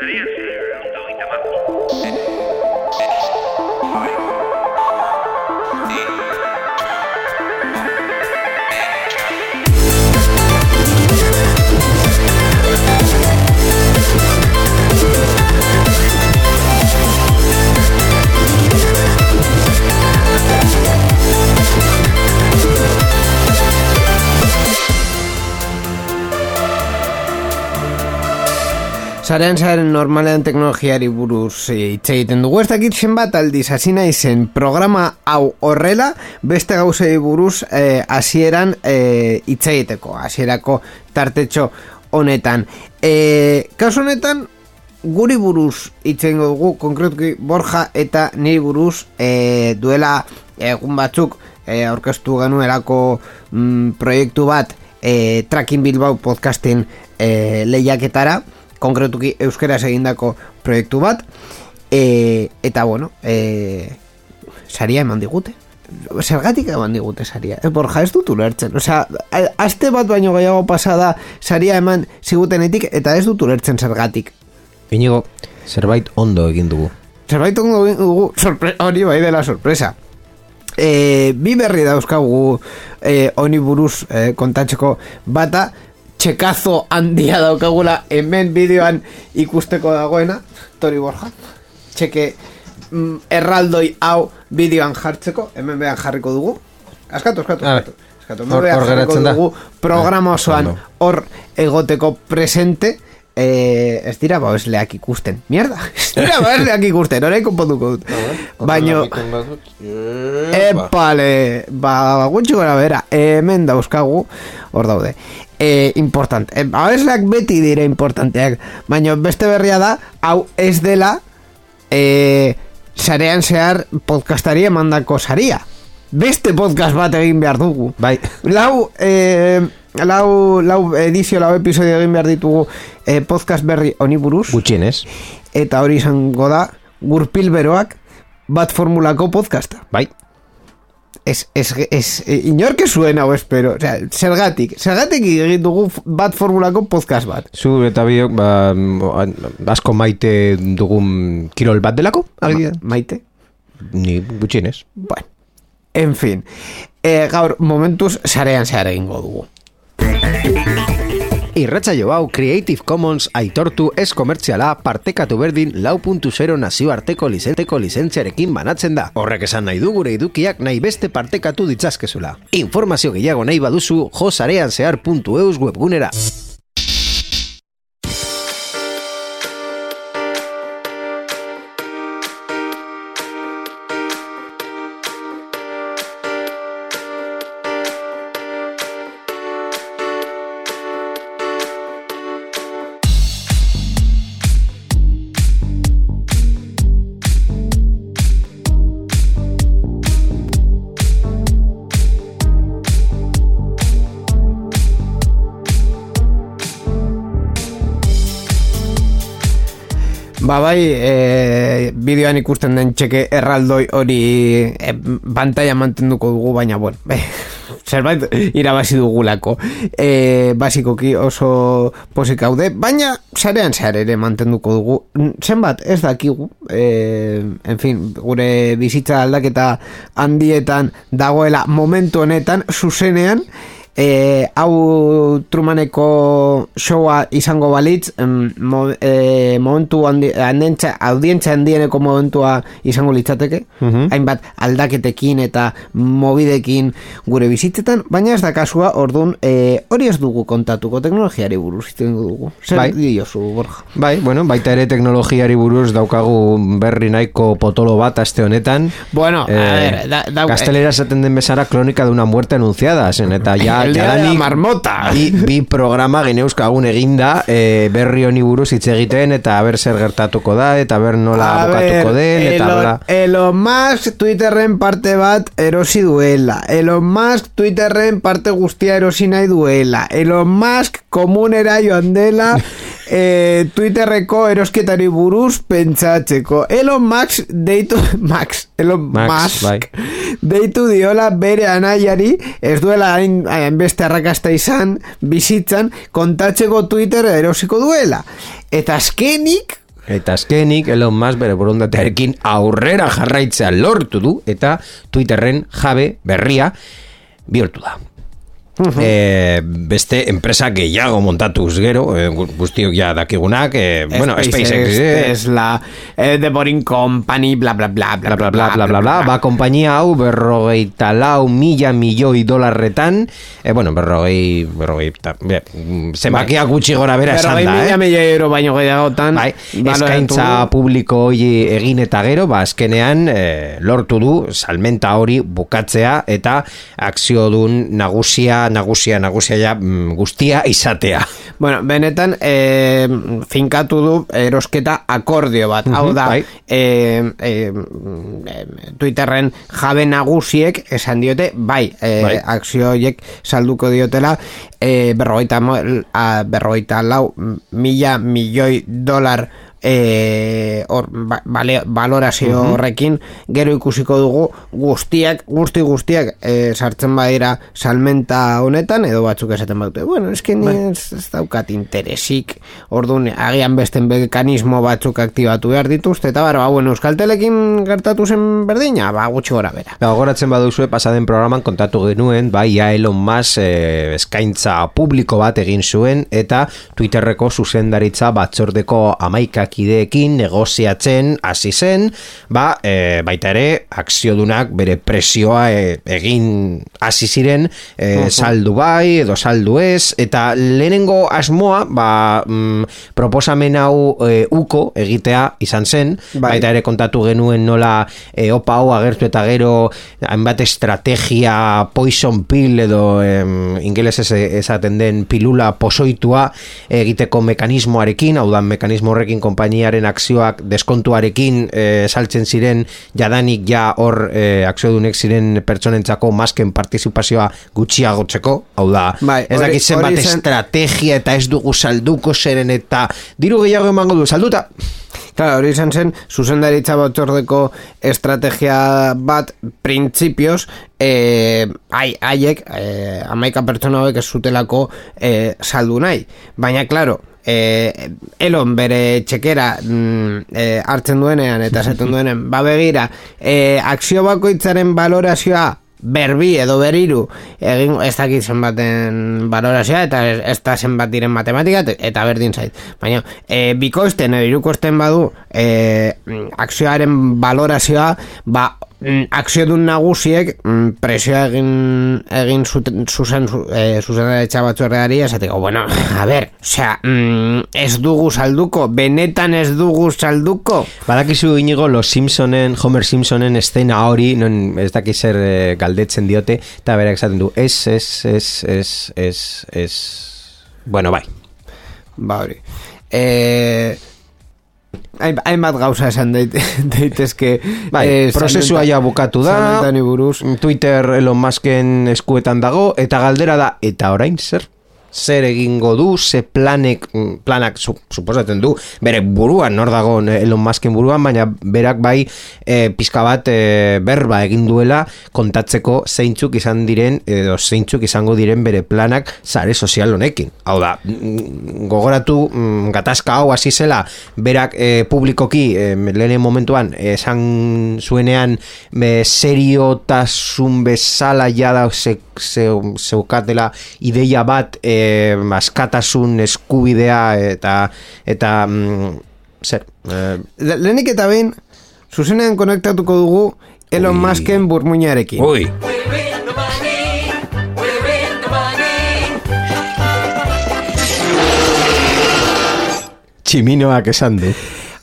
Sería así. Zarean zaren normalean teknologiari buruz eh, hitz egiten dugu. Ez dakit zenbat aldiz hasi naizen programa hau horrela, beste gauzei buruz eh, hasieran eh, hitz egiteko, hasierako tartetxo honetan. Eh, kasu honetan, guri buruz hitz egingo dugu, konkretuki Borja eta niri buruz eh, duela egun batzuk eh, aurkeztu genuelako mm, proiektu bat eh, Tracking Bilbao podcastin eh, lehiaketara, konkretuki euskeraz egindako proiektu bat e, eta bueno e, saria eman digute. Zergatik eman digute saria? E, borja ez dut ulertzen. Osea, aste bat baino gehiago pasada saria eman zigutenetik eta ez dut ulertzen zergatik. Inigo, zerbait ondo egin dugu. Zerbait ondo egin dugu hori bai dela sorpresa. E, bi berri dauzkagu e, honi buruz e, kontatzeko bata txekazo handia daukagula hemen bideoan ikusteko dagoena Tori Borja. Txeke mm, erraldoi hau bideoan jartzeko hemen behan jarriko dugu. Askatu, askatu, askatu, askatu. Hor, hor jarriko dugu programa osoan hor egoteko presente. Eh, ez dira babesleak ikusten. Mierda, ez dira babesleak ikusten. Horaiko konponduko dut. Baina Epale Ba, gutxu gara bera Hemen dauzkagu Hor daude e, important. E, abesleak beti dire importanteak, baina beste berria da, hau ez dela e, sarean zehar podcastari emandako saria. Beste podcast bat egin behar dugu. Bai. Lau, e, lau, lau edizio, lau episodio egin behar ditugu e, podcast berri honi buruz. Gutxienez. Eta hori izango da, gurpilberoak bat formulako podcasta. Bai es, es, es, eh, inorke zuen hau espero, o sea, zergatik, zergatik egin dugu bat formulako podcast bat. Zu eta biok, ba, asko maite dugun kirol bat delako? Ma, maite? Ni gutxienez. Bueno, en fin, e, gaur momentuz sarean zehar egingo dugu. Irratzaio hau Creative Commons aitortu ez komertziala partekatu berdin lau.0 nazioarteko lizenteko lizentziarekin banatzen da. Horrek esan nahi du gure idukiak nahi beste partekatu ditzazkezula. Informazio gehiago nahi baduzu josareanzear.eus webgunera. Ba bai, e, bideoan ikusten den txeke erraldoi hori e, pantalla mantenduko dugu, baina bueno, e, zerbait irabazi dugulako. E, basikoki oso posik haude, baina zarean zare ere mantenduko dugu. Zenbat, ez dakigu, e, en fin, gure bizitza aldaketa handietan dagoela momentu honetan, zuzenean, e, hau Trumaneko showa izango balitz mo, e, momentu handi, audientza handieneko momentua izango litzateke mhm. hainbat aldaketekin eta mobidekin gure bizitzetan baina ez da kasua orduan e, hori ez dugu kontatuko teknologiari buruz dugu zer bai. diosu borja bai, bueno, baita ere teknologiari buruz daukagu berri nahiko potolo bat aste honetan bueno, e, a ver da, da, Kastelera esaten den bezara kronika de una muerte anunciada zen, eta ja la marmota. bi, bi programa gineuzkagun eginda e, berri honi buruz hitz egiten eta ber zer gertatuko da eta ber nola A bukatuko den eta Elon, Elon Musk Twitterren parte bat erosi duela. Elon Musk Twitterren parte guztia erosi nahi duela. Elon Musk komunera joan dela e, Twitterreko erosketari buruz pentsatzeko. Elon Musk deitu... Max, Elon Max, Musk bai. deitu diola bere anaiari ez duela hain, hain beste arrakasta izan bizitzan kontatzeko Twitter erosiko duela. Eta azkenik Eta azkenik Elon Musk bere borondatearekin aurrera jarraitzea lortu du eta Twitterren jabe berria bihurtu da. E, beste enpresa gehiago montatuz gero, e, gu- guztiok ja dakigunak, e, bueno, SpaceX, eh, Tesla, eh, The Boring Company, bla bla bla bla bla, bla, bla, bla, bla, bla, ba, kompainia hau berrogeita lau mila milioi dolarretan, e, bueno, berrogei, berrogei, ta, be, mm, zenbakia gutxi gora bera esan Berrogei da, mila eh? milioi euro baino gehiagotan Bai, eskaintza publiko hori egin eta gero, ba, azkenean e, lortu du salmenta hori bukatzea eta akziodun nagusia, nagusia, nagusia ja, mm, guztia izatea. Bueno, benetan eh, finkatu du erosketa akordio bat. Hau da, bai. eh, eh, Twitterren jabe nagusiek esan diote, bai, eh, Bai. akzio horiek salduko diotela, eh, berrogeita, mo- a, berrogeita lau mila milioi dolar eh, hor, ba, bale, valorazio horrekin gero ikusiko dugu guztiak, guzti guztiak eh, sartzen badira salmenta honetan edo batzuk esaten badute. Bueno, eske ni ez, ez daukat interesik. Orduan agian beste mekanismo batzuk aktibatu behar dituzte eta bar, ba, bueno, euskaltelekin gertatu zen berdina, ba, gutxi gora bera. Ba, Gogoratzen baduzue pasaden programan kontatu genuen, bai, ja Elon Musk e, eskaintza publiko bat egin zuen eta Twitterreko zuzendaritza batzordeko amaikakideekin negoziatzen hasi zen, ba, e, baita ere, akziodunak bere presioa e, egin hasi ziren e, saldu bai edo saldu ez, eta lehenengo asmoa, ba, mm, proposamen hau e, uko egitea izan zen, Bai. baita ere kontatu genuen nola e, opa hau agertu eta gero hainbat estrategia poison pill edo em, ingelesez esaten den pilula posoitua egiteko mekanismoarekin, hau da mekanismo horrekin konpainiaren akzioak deskontuarekin e, saltzen ziren jadanik ja hor e, akziodunek ziren pertsonentzako masken partizipazioa gutxiagotzeko, hau da Bai, ez dakit zenbat zen- estrategia eta ez dugu salduko zeren eta diru gehiago emango du. Salduta! Claro, hori izan zen, zuzendaritza batzordeko estrategia bat printzipioz, eh, haiek, eh, amaika pertsona hauek ez zutelako eh, saldu nahi. Baina, claro, eh, elon bere txekera mm, eh, hartzen duenean eta esaten duenean, ba begira, eh, akzio bakoitzaren valorazioa berbi edo beriru egin ez dakit zenbaten valorazioa eta ez, ez da zenbat diren matematika et- eta berdin zait. Baina e, bikoizten edo irukosten badu e, akzioaren valorazioa ba akziodun nagusiek mm, presioa egin egin zuten zuzen zu, e, zuzendaritza batzorreari esateko bueno a ber osea mm, ez dugu salduko benetan ez dugu salduko Badakizu inigo los Simpsonen, Homer Simpsonen estena hori, non ez dakiz zer eh, galdetzen diote, eta berak esaten du, ez, ez, ez, ez, ez, ez, bueno, bai. Ba hori. E, hain- hainbat gauza esan deit, daitezke Bai, eh, prozesua ja bukatu da, buruz. Twitter Elon Musken eskuetan dago, eta galdera da, eta orain zer? Zer egingo du, ze planek, mm, planak su, suposatzen du, bere buruan, nor dago Elon Musken buruan, baina berak bai e, pizka bat e, berba egin duela kontatzeko zeintzuk izan diren, edo zeintzuk izango diren bere planak sare sozial honekin. Hau da, mm, gogoratu mm, gatazka hau hasi zela, berak e, publikoki e, lehen momentuan esan zuenean me, seriotasun bezala jada ze, ze, zeukatela ideia bat e, askatasun eskubidea eta eta mm, zer e, Le- Lehenik eta behin, zuzenean konektatuko dugu Elon. Musken burmuinarekin. ui, tximinoak esan du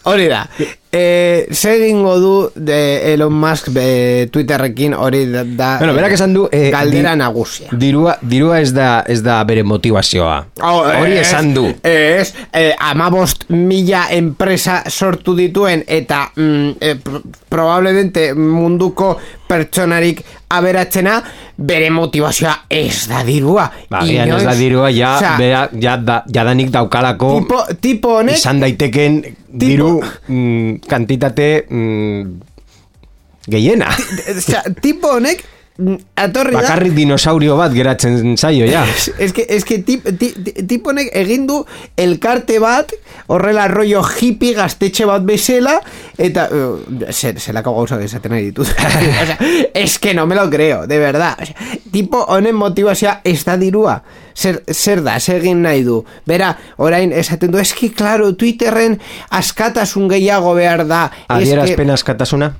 Hori da. Eh, zer egingo du de Elon Musk be, Twitterrekin hori da, da Bueno, berak esan du, eh, galdera di- nagusia. Dirua, dirua ez da, ez da bere motivazioa. Oh, Hori ez, esan du. Ez, eh, amabost mila enpresa sortu dituen eta mm, eh, pro- probablemente munduko pertsonarik aberatzena bere motivazioa ez da dirua. Ba, gian ez da dirua, ja, Osea, bera, ja, da, jadanik daukalako tipo, tipo honek izan daiteken diru mm, kantitate mm, gehiena. Osea, tipo honek atorri da Bakarrik dinosaurio bat geratzen zaio, ja. Es que, es que tip, tip, tip egin du elkarte bat, horrela rollo hippie gaztetxe bat bezala, eta uh, zer, zelako gauza esaten nahi ditut. o sea, es que no me lo creo, de verdad. O sea, tipo honen motivazioa ez da dirua. Zer, zer da, zer egin nahi du. Bera, orain esaten du, eski, claro, Twitterren askatasun gehiago behar da. Es que- Adierazpen askatasuna?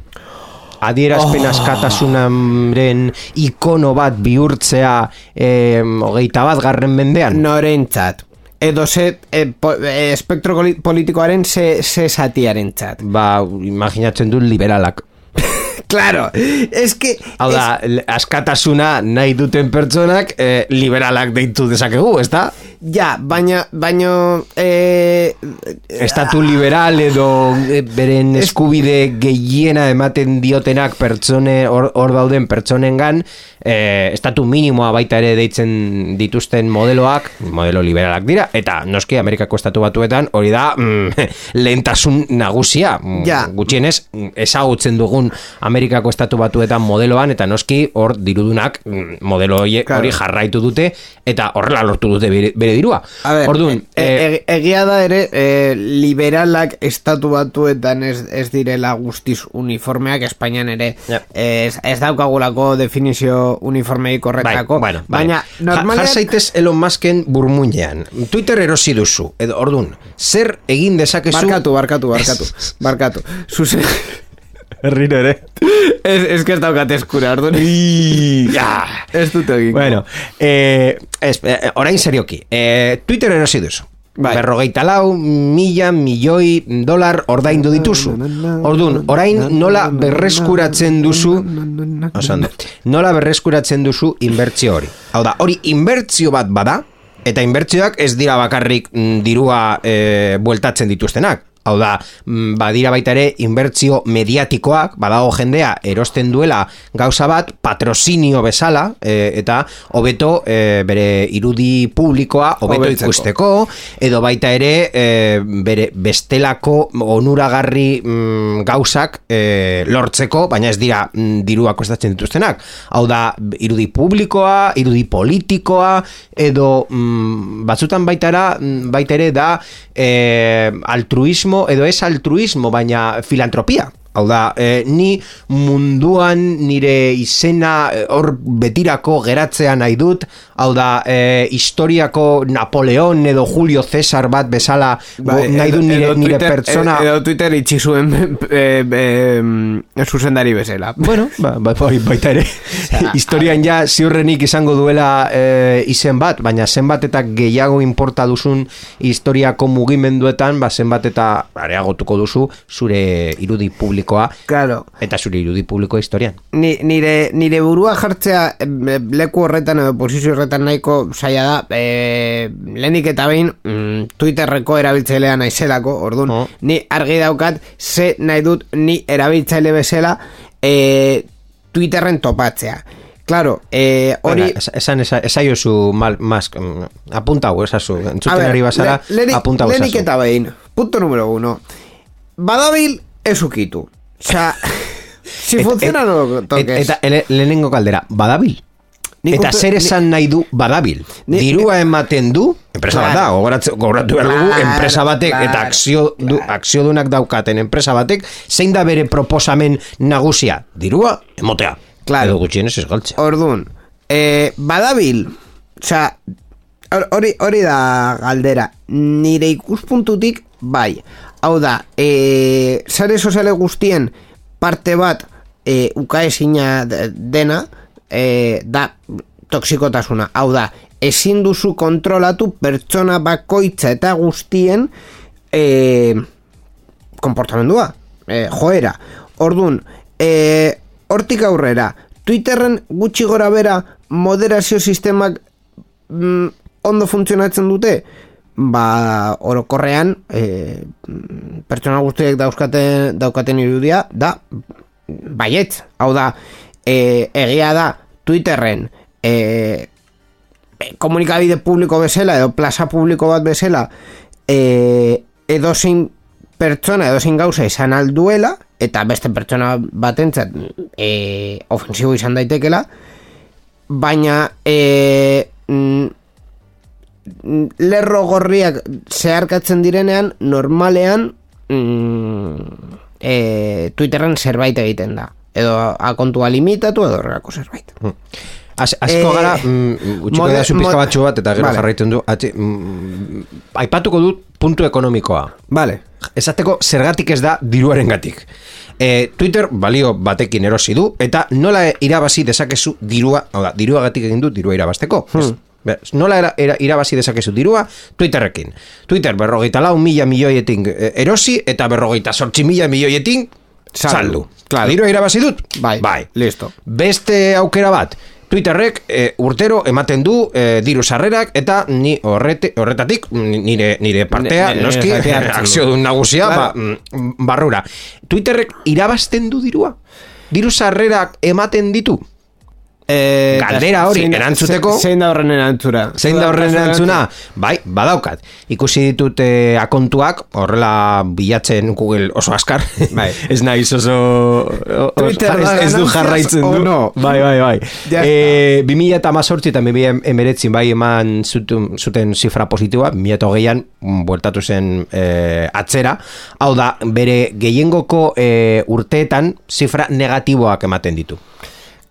Adierazpen Oh. askatasunaren ikono bat bihurtzea eh, hogeita bat garren mendean? norentzat. Edo ze e, po, e, espektro poli- politikoaren ze, ze zatiaren txat. Ba, imaginatzen du liberalak. Claro, es que... Hau da, le- askatasuna nahi duten pertsonak eh, liberalak deitu dezakegu, ez da? Ja, baina, baina... Eh, Estatu liberal edo eh, beren eskubide gehiena ematen diotenak pertsone hor hor dauden pertsonengan eh, estatu minimoa baita ere deitzen dituzten modeloak, modelo liberalak dira, eta noski Amerikako estatu batuetan hori da mm, lehentasun nagusia. Mm, Ja. Gutxienez, mm, ezagutzen dugun Amerikako estatu batuetan modeloan, eta noski hor dirudunak mm, modelo hori, Claro. jarraitu dute, eta horrela lortu dute bere, bere dirua. a ver, Orduan, e, eh, e, egia da ere eh, liberalak estatu batuetan ez, ez direla guztiz uniformeak Espainian ere Ja. ez, ez daukagulako definizio uniformeik horretako Bai, bueno, baina bai. Ja- normalean jar zaitez Elon Musken burmuinean. Twitter erosi duzu. Edo, ordun, zer egin dezakezu... barkatu, barkatu, barkatu barkatu, zuzen Herriro ere. ez, ez que ez daukat eskura, orduan ja. ez dut egin Bueno, eh, ez, eh, orain serioki. Eh, Twitter erosi duzu. Bai. Berrogeita lau, mila, milioi dolar ordaindu dituzu. Ordun, orain nola berreskuratzen duzu Oso ondo. Nola berreskuratzen duzu inbertsio hori? Hau da, hori inbertsio bat bada, eta inbertsioak ez dira bakarrik mm, dirua e, bueltatzen dituztenak. Hau da, mm, badira baita ere inbertsio mediatikoak, badago jendea erosten duela gauza bat, patrozinio bezala, e, eta hobeto e, bere irudi publikoa hobeto ikusteko, edo baita ere e, bere bestelako onuragarri mm, gauzak e, lortzeko, baina ez dira mm, dirua kostatzen dituztenak. Hau da, irudi publikoa, irudi politikoa, edo mm, batzutan baitara, mm, baita ere da e, altruismo, edo ez altruismo, baina filantropia. Hau da, e, ni munduan nire izena eh, hor betirako geratzea nahi dut, hau da, e, historiako Napoleon edo Julio Cesar bat bezala Bai, go- nahi edo- du nire, edo nire Twitter- pertsona... Edo Twitter itxi zuen eh, eh, zuzendari bezala. Bueno, ba, ba, bai, baita ere, historian ja ziurrenik izango duela e, izen bat, baina zenbat eta gehiago importa duzun historiako mugimenduetan, ba, zenbat eta areagotuko duzu zure irudi publikoa Claro. eta zure irudi publikoa historian. Ni, nire, nire burua jartzea eh, leku horretan edo posizio horretan nahiko zaila da eh, lehenik eta behin mm, Twitterreko erabiltzailea naizelako orduan Oh. ni argi daukat ze nahi dut ni erabiltzaile bezala eh, Twitterren topatzea Claro, eh, hori... Esan esa, esaiozu mal, mask, mm, apunta hau esazu, entzuten ari bazara, le- apunta hau lehenik esazu. eta behin, punto número uno. Badabil ez ukitu. Osea, si funciona no lo Et- toques. Eta ele- lehenengo kaldera, badabil? Nik eta zer esan nahi du badabil? Ni- Dirua ematen du, enpresa bat da, Claro. gogoratu behar dugu, Claro, enpresa batek claro, eta akzio, du, akziodunak daukaten enpresa batek, zein da bere proposamen nagusia? Dirua, emotea. Claro. Edo gutxienez ez galtzea. Orduan, eh, badabil, hor- hori, hori da galdera, nire ikuspuntutik bai. Hau da, eh, sare soziale guztien parte bat eh, ukaezina de- dena, eh, da toksikotasuna. Hau da, ezin duzu kontrolatu pertsona bakoitza eta guztien eh, konportamendua. e, joera. Ordun, e, hortik aurrera, Twitterren gutxi gora bera moderazio sistemak mm, ondo funtzionatzen dute, ba, orokorrean, e, pertsona guztiek dauzkaten, daukaten irudia, da, baietz, hau da, e, egia da, Twitterren, e, komunikabide publiko bezala, edo plaza publiko bat bezala, e, edo zein pertsona, edo zein gauza izan alduela, eta beste pertsona batentzat e, ofensibo izan daitekela, baina e, mm, lerro gorriak zeharkatzen direnean, normalean mm, e, Twitterren zerbait egiten da. Edo akontua limitatu edo horrelako zerbait. Hmm. Az, asko Eh, gara, mm, utxiko da zu pizka batxu bat, eta gero Vale. jarraitzen du. Atzi, mm, aipatuko dut puntu ekonomikoa. Vale. Esateko zergatik ez da diruaren gatik. E, Twitter balio batekin erosi du, eta nola irabazi dezakezu dirua, hau da, diruagatik egin du dirua irabazteko. Ez, be- nola era, era, irabazi dezakezu dirua Twitterrekin. Twitter berrogeita lau mila milioietin eh, erosi, eta berrogeita sortzi mila milioietin Saldu. Claro. Dirua irabazi dut? Bai, bai. listo. Beste aukera bat, Twitterrek e, urtero ematen du e, diru sarrerak eta ni horrete, horretatik ni- nire, nire partea, Nire- noski, nire zatia hartzen du. akzio dun nagusia, Claro. ba, barrura. Twitterrek irabazten du dirua? Diru sarrerak ematen ditu? E, Galdera hori, zein- erantzuteko- Zein da horren erantzura? Zein da horren erantzuna? Bai, badaukat. Ikusi ditut eh, akontuak, horrela bilatzen Google oso askar. Bai. ez naiz oso... o- o- Twitter ez, ez du jarraitzen du. no? Bai, bai, bai. Ya e, 2000 eta mazortzi eta 2000 emeretzin bai eman zuten, zuten zifra positiboa, 2000 eta hogeian mm, bueltatu zen eh, atzera. Hau da, bere gehiengoko eh, urteetan zifra negatiboak ematen ditu.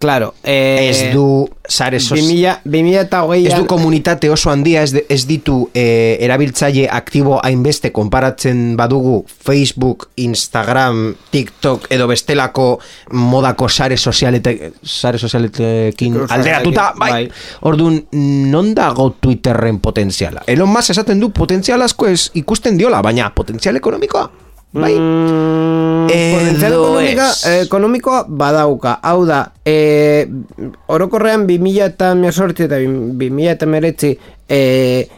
Claro. Eh, Ez du sare sos... 2000, 2000 eta hogeian... Ez du komunitate oso handia, ez, de- ez ditu e, erabiltzaile aktibo hainbeste konparatzen badugu Facebook, Instagram, TikTok edo bestelako modako sare sozialete, sare sozialetekin Sozialetekin, alderatuta, bai. bai. Orduan, non dago Twitterren potentziala? Elon Musk esaten du potentzial asko ez ikusten diola, baina potentzial ekonomikoa? Bai. Mm, Edo potentzial ekonomika, eh, ekonomikoa badauka. Hau da, e, orokorrean 2000 eta eta 2000 eta meretzi e,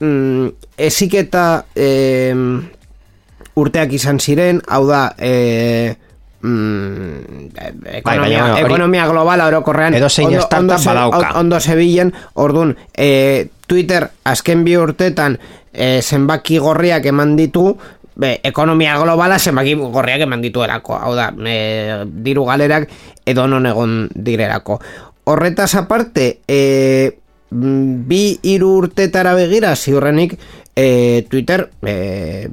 mm, eziketa e, urteak izan ziren, hau da, e, mm, ekonomia, Bai, hori- ekonomia globala orokorrean Edozein startup ze- badauka. ondo zebilen, ordun e, Twitter azken bi urtetan e, zenbaki gorriak eman ditu be, ekonomia globala zenbaki gorriak eman dituelako. Hau da, e, diru galerak edo non egon direlako. Horretaz aparte e, mm, bi hiru urtetara begira ziurrenik e, Twitter e,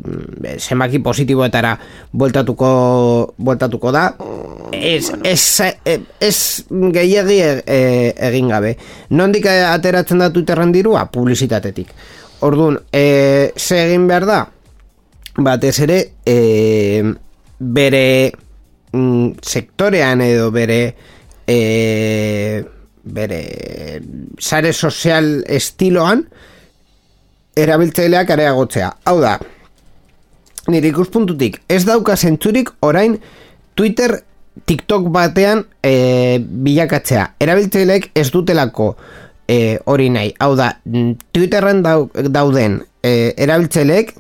zenbaki positiboetara bueltatuko, bueltatuko da. Ez, ez, e, ez gehiagi e, egin gabe. Nondik ateratzen da Twitterren dirua? Publizitatetik. Orduan, e, ze egin behar da? Batez ere, e, bere mm, sektorean edo bere e, bere sare sozial estiloan erabiltzaileak areagotzea. Hau da, nire ikuspuntutik, ez dauka zentzurik orain Twitter TikTok batean e, bilakatzea. Erabiltzaileek ez dutelako e, hori nahi. Hau da, mm, Twitterren dau, dauden e, erabiltzaileek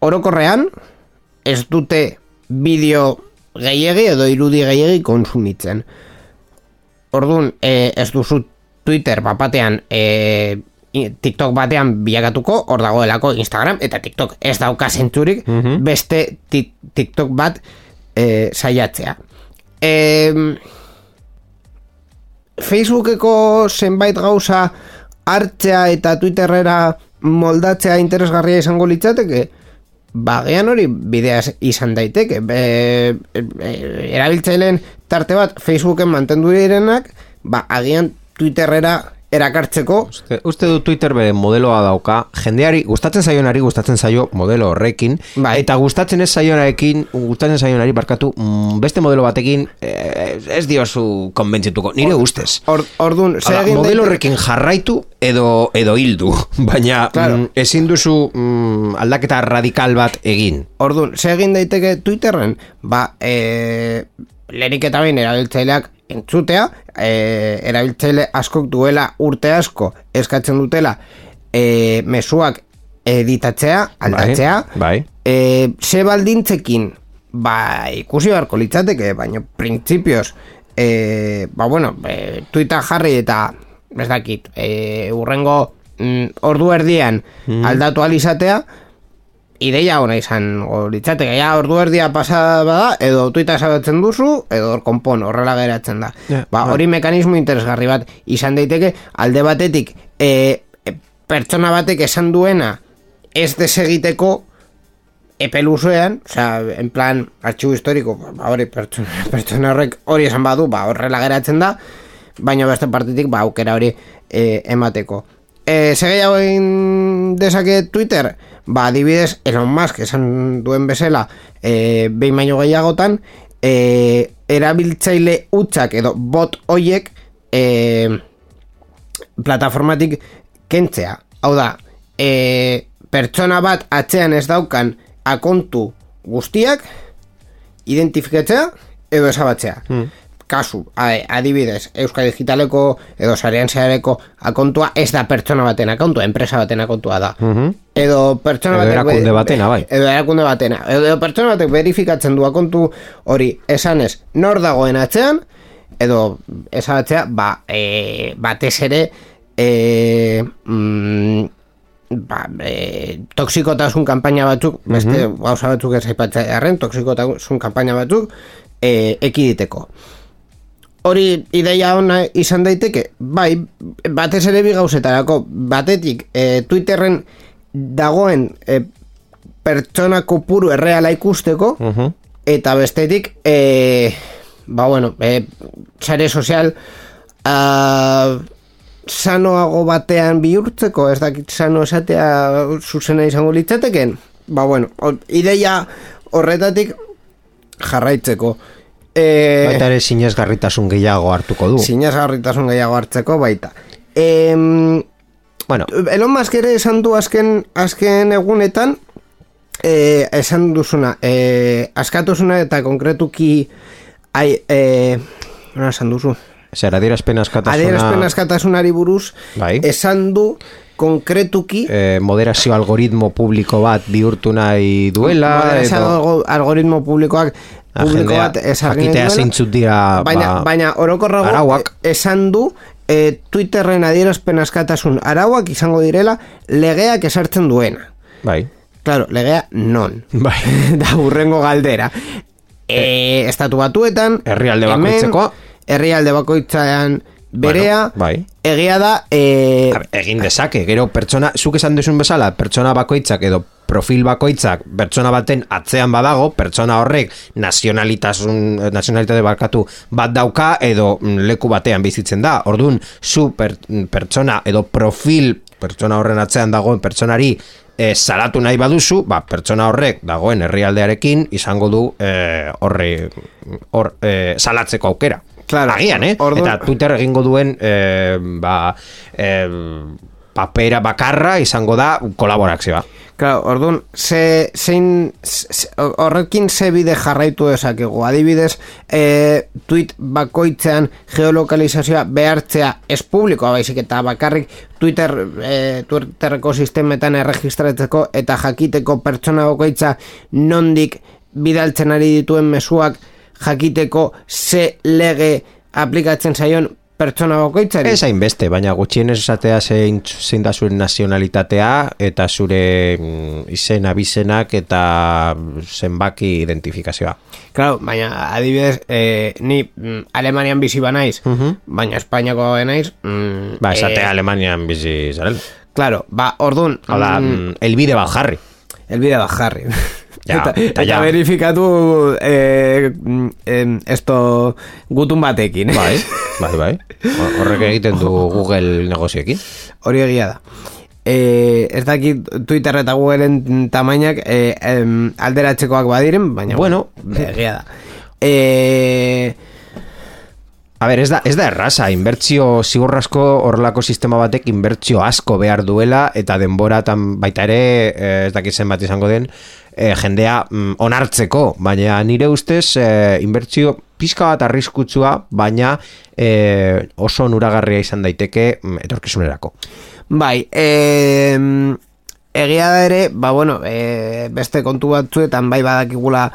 orokorrean ez dute bideo gehiegi edo irudi gehiegi konsumitzen. Orduan, e, ez duzu Twitter bapatean e, i- TikTok batean bilakatuko, hor dagoelako Instagram eta TikTok ez dauka zentzurik beste ti- TikTok bat e, saiatzea. E, Facebookeko zenbait gauza hartzea eta Twitterrera moldatzea interesgarria izango litzateke? Bagean hori bidea izan daiteke. Be, e, erabiltzaileen tarte bat Facebooken mantendu direnak, ba, agian Twitterrera erakartzeko Uste, uste du Twitter bere modeloa dauka, jendeari gustatzen zaionari gustatzen zaio modelo horrekin, Bai. eta gustatzen ez zaionarekin, gustatzen zaionari barkatu, mm, beste modelo batekin eh, ez diozu konbentzituko, nire ustez. Or, ordun, Hala, modelo horrekin jarraitu edo edo hildu, baina Claro. mm, ezin duzu mm, aldaketa radikal bat egin. Ordun, ze egin daiteke Twitterren? Ba, e, lehenik eta behin erabiltzaileak entzutea, e, erabiltzaile askok duela urte asko eskatzen dutela e, mezuak editatzea, aldatzea, Bai, bai. e, ze baldintzekin, ba, ikusi beharko litzateke, baina printzipioz, e, ba, bueno, e, Twitter jarri eta, ez dakit, e, urrengo mm, ordu erdian aldatu alizatea, ideia ona izan litzateke, ja ordu erdia pasa bada, edo tuita sabatzen duzu, edo konpon, horrela geratzen da. Ja, ba, bai. hori mekanismo interesgarri bat izan daiteke, alde batetik, e, e, pertsona batek esan duena, ez desegiteko epe luzean, osea, en plan, artxibo historiko, ba, hori, pertsona, pertsona horrek hori esan badu, ba, horrela geratzen da, baina beste partitik, ba, aukera hori e, emateko. E, Segeiago egin dezake Twitter, ba, adibidez, Elon Musk esan duen bezala, e, behin baino gehiagotan, e, erabiltzaile utxak edo bot hoiek e, plataformatik kentzea. Hau da, e, pertsona bat atzean ez daukan akontu guztiak identifikatzea edo esabatzea. Kasu, adibidez, Euskal Digitaleko edo Sarean Zehareko akontua ez da pertsona baten akontua, enpresa baten akontua da. Edo pertsona Edo erakunde batena, bai. Edo erakunde batena. Edo pertsona batek verifikatzen du akontu hori esanez nor dagoen atzean, edo esabatzea, ba, e, batez ere, e, mm, ba, e, toksikotasun kanpaina batzuk, beste gauza batzuk ez aipatzea arren, toksikotasun kanpaina batzuk, e, ekiditeko. Hori ideia ona izan daiteke, bai, batez ere bi gauzetarako, batetik e, Twitterren dagoen e, pertsona kopuru erreala ikusteko, eta bestetik, e, ba bueno, e, sare sozial a, sanoago batean bihurtzeko, ez dakit sano esatea zuzena izango litzateken, ba bueno, ideia horretatik jarraitzeko. E, Baita ere sinesgarritasun gehiago hartuko du. Sinesgarritasun gehiago hartzeko baita. Em, Bueno, Elon Musk ere esan du azken, azken egunetan eh, esan duzuna eh, askatusuna eta konkretuki ai, eh, nola esan duzu zer, adierazpen askatasuna... adierazpen askatasunari buruz Bai. esan du konkretuki eh, moderazio algoritmo publiko bat bihurtu nahi duela Moderazio edo algo- algoritmo publikoak publiko jendea bat ezarri jakitea duela. zeintzuk dira baina, ba, baina orokorrago arauak. esan du e, Twitterren adierazpen askatasun arauak izango direla legeak esartzen duena. bai, Claro, legea non. bai. da urrengo galdera. E, estatu batuetan, Herrialde bakoitzeko. herrialde bakoitzan berea, Bueno, bai. egia da, e, A ber, egin dezake, gero pertsona, zuk esan duzun bezala, pertsona bakoitzak edo profil bakoitzak pertsona baten atzean badago, pertsona horrek nazionalitasun, nazionalitate barkatu bat dauka edo mm, leku batean bizitzen da. Orduan, zu per, pertsona edo profil pertsona horren atzean dagoen pertsonari e, salatu nahi baduzu, ba, pertsona horrek dagoen herrialdearekin izango du e, horre hor, e, salatzeko aukera. Claro. Agian, eh? Orduan- Eta Twitter egingo duen e, ba, e, papera bakarra izango da kolaborazioa. Claro, orduan, ze, zein, ze, horrekin ze bide jarraitu dezakegu. Adibidez, e, tweet bakoitzean geolokalizazioa behartzea ez publikoa baizik eta bakarrik Twitter, e, Twitterreko sistemetan erregistratzeko eta jakiteko pertsona bakoitza nondik bidaltzen ari dituen mezuak jakiteko ze lege aplikatzen zaion pertsona bakoitzari. Ez hainbeste, baina gutxienez esatea zein, zein da zure nazionalitatea eta zure mm, izen abizenak eta zenbaki identifikazioa. Claro, baina adibidez, eh, ni mm, Alemanian bizi banaiz, baina Espainiako naiz, mm, Ba, esatea eh, Alemanian bizi zarela. Claro, ba, ordun, Hala, mm, mm, elbide bat jarri. el bide bat jarri. Ja, eta, eta ja. verifikatu eh, em, esto gutun batekin. Bai, bai, bai. Hor- Horrek egiten du Google negozioekin. Hori egia da. E, ez dakit Twitter eta Googleen tamainak e, em, alderatzekoak badiren, baina Bueno. egia da. E, A ber, ez da, ez da erraza, inbertsio zigorrasko horrelako sistema batek inbertsio asko behar duela eta denboratan baita ere, eh, ez dakit zenbat izango den, eh, jendea mm, onartzeko, baina nire ustez eh, inbertsio pizka bat arriskutsua, baina eh, oso nuragarria izan daiteke mm, etorkizunerako. bai, e, egia da ere, ba bueno, e, beste kontu batzuetan bai badakigula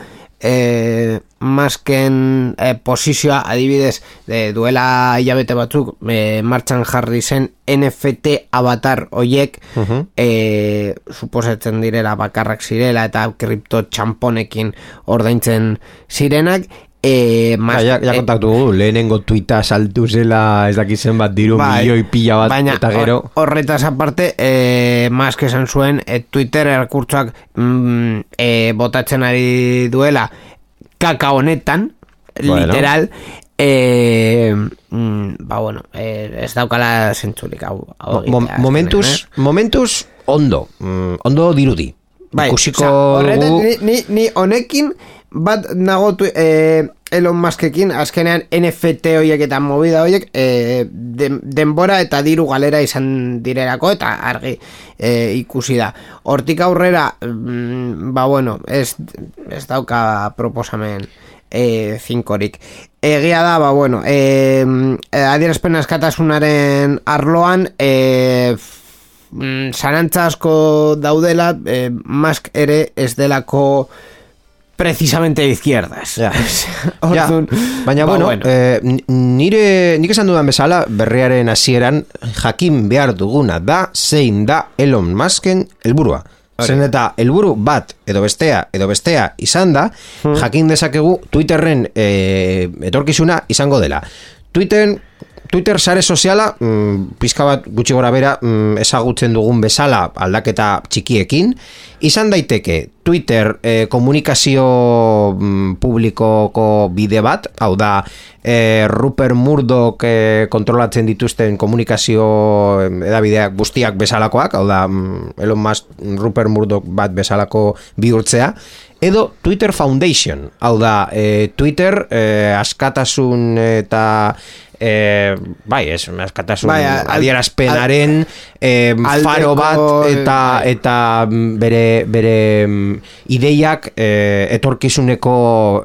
e, masken e, posizioa adibidez de, duela hilabete batzuk e, martxan jarri zen NFT avatar hoiek e, suposatzen direla bakarrak zirela eta kripto txamponekin ordaintzen zirenak e, mas, Ja, ja, ja kontaktu dugu, lehenengo tuita saltu zela ez dakit zenbat diru milioi pila bat baina eta gero... hor- horretaz aparte e, Musk esan zuen e, Twitter erkurtzoak mm, e, botatzen ari duela kaka honetan Bueno. literal e, mm, ba bueno e, ez daukala zentzurik hau, hau Mo- egitea, momentuz, azkenean, momentuz, ondo, mm, ondo dirudi. Bai, Ikusiko osea, horretan ni, ni, ni honekin bat nago tu, eh, Elon Muskekin azkenean NFT horiek eta movida horiek eh, den, denbora eta diru galera izan direrako eta argi eh, ikusi da. Hortik aurrera, mm, ba bueno, ez, ez dauka proposamen eh, finkorik. Egia da, ba bueno, eh, adierazpen askatasunaren arloan, mm, zarantza asko daudela, eh, Musk ere ez delako precisamente izquierdas. Ja. Ja, Orduan, baina ba, bueno, Eh, n- nire, nik esan dudan bezala, berriaren hasieran jakin behar duguna da, zein da Elon Musken helburua. Zen eta helburu bat edo bestea edo bestea izan da, jakin dezakegu Twitterren eh, etorkizuna izango dela. Twitter, Twitter sare soziala, mm, pizka bat gutxi gora bera mm, ezagutzen dugun bezala aldaketa txikiekin, izan daiteke Twitter eh, komunikazio mm, publikoko bide bat, hau da eh, Rupert Murdoch eh, kontrolatzen dituzten komunikazio edabideak guztiak bezalakoak, hau da mm, Elon Musk Rupert Murdoch bat bezalako bihurtzea, edo Twitter Foundation, hau da eh, Twitter eh, askatasun eta eh, bai, ez, askatasun Bai, al- adierazpenaren eh, faro bat eta bai. eta mm, bere bere mm, ideiak eh, etorkizuneko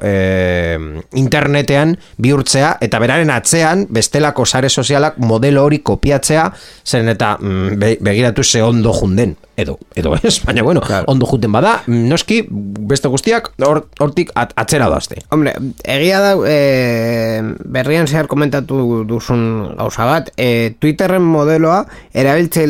eh, internetean bihurtzea eta beraren atzean bestelako sare sozialak modelo hori kopiatzea zen eta mm, be- begiratu ze ondo junden edo edo ez baina bueno Claro. ondo juten bada mm, noski beste guztiak hor- hortik at, atzera doazte Hombre, egia da, e, berrian zehar komentatu duzun gauza bat, e, Twitterren modeloa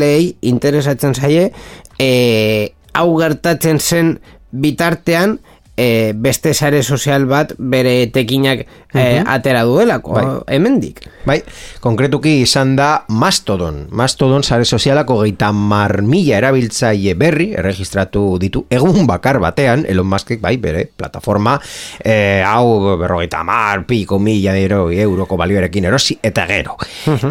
erabiltzaileei interesatzen zaie, e, hau gertatzen zen bitartean, e, beste sare sozial bat bere tekinak e, atera duelako, Bai. hemendik. Bai, konkretuki izan da Mastodon. Mastodon sare sozialako geita mar mila erabiltzaile berri erregistratu ditu egun bakar batean, Elon Muskek bai, bere plataforma eh, hau berrogeita mar, piko mila euro, euroko balioarekin erosi, eta gero.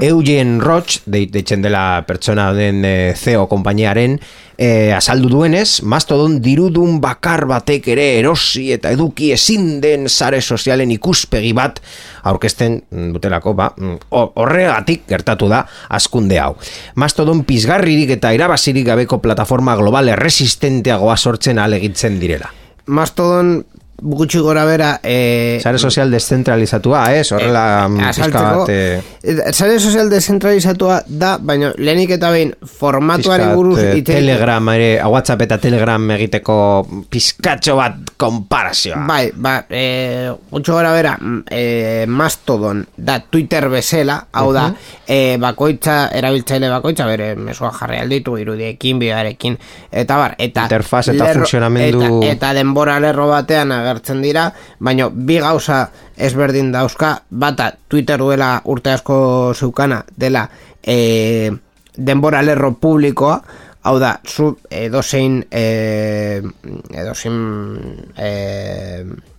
Eugen Roch, de, deitzen dela pertsona den eh, CEO konpainiaren, eh, azaldu duenez, Mastodon dirudun bakar batek ere erosi eta eduki ezin den sare sozialen ikuspegi bat aurkezten dutelako, ba, mm, ho- horregatik gertatu da askunde hau. Mastodon pizgarririk eta irabazirik gabeko plataforma global erresistenteagoa sortzen alegitzen direla. Mastodon gutxi gora bera... E, Sare sozial deszentralizatua, ez? Horrela mm, bat... eh, eh, sare sozial dezentralizatua da, baina lehenik eta behin formatuari buruz eh, egite- Telegram ere, WhatsApp eta Telegram egiteko pizkatxo bat konparazioa. Bai, ba, e, gutxo gara bera, e, Mastodon da Twitter bezala, hau da, e, bakoitza, erabiltzaile bakoitza, bere mesua jarri alditu, irudiekin, bidearekin, eta bar, eta... Interfaz eta funtzionamendu- Eta, eta denbora lerro batean agertzen dira, baina bi gauza ezberdin dauzka, bata Twitter duela urte asko zeukana, dela e, denbora lerro publikoa, Hau da, zu edozein e, edozein e,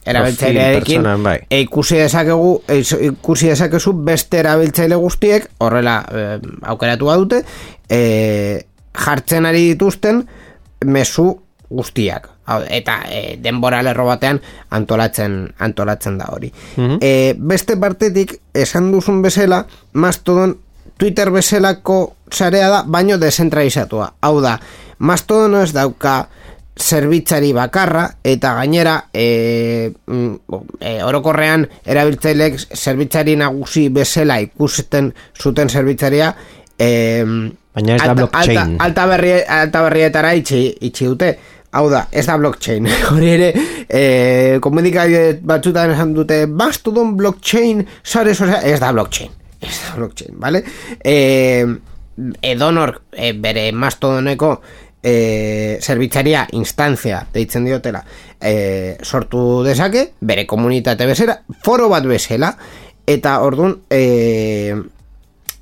erabiltzailearekin bai. e, ikusi dezakegu e, ikusi dezakezu beste erabiltzaile guztiek horrela e, aukeratu badute e, jartzen ari dituzten mezu guztiak eta e, denbora lerro batean antolatzen antolatzen da hori. e, beste partetik esan duzun bezala Mastodon Twitter bezalako sarea da, baino desentralizatua. Hau da, Mastodon ez dauka zerbitzari bakarra eta gainera e, e, orokorrean erabiltzailek zerbitzari nagusi bezala ikusten zuten zerbitzaria e, Baina ez da blockchain. alta, alta, berri, alta berrietara itxi, itxi dute hau da, ez da blockchain hori ere, e, komunikabide batzutan esan dute Mastodon blockchain, sare sozial ez da blockchain ez da blockchain, vale? E, edonor e, bere Mastodoneko e, zerbitzaria instantzia deitzen diotela e, sortu dezake bere komunitate bezala, foro bat bezala eta ordun e,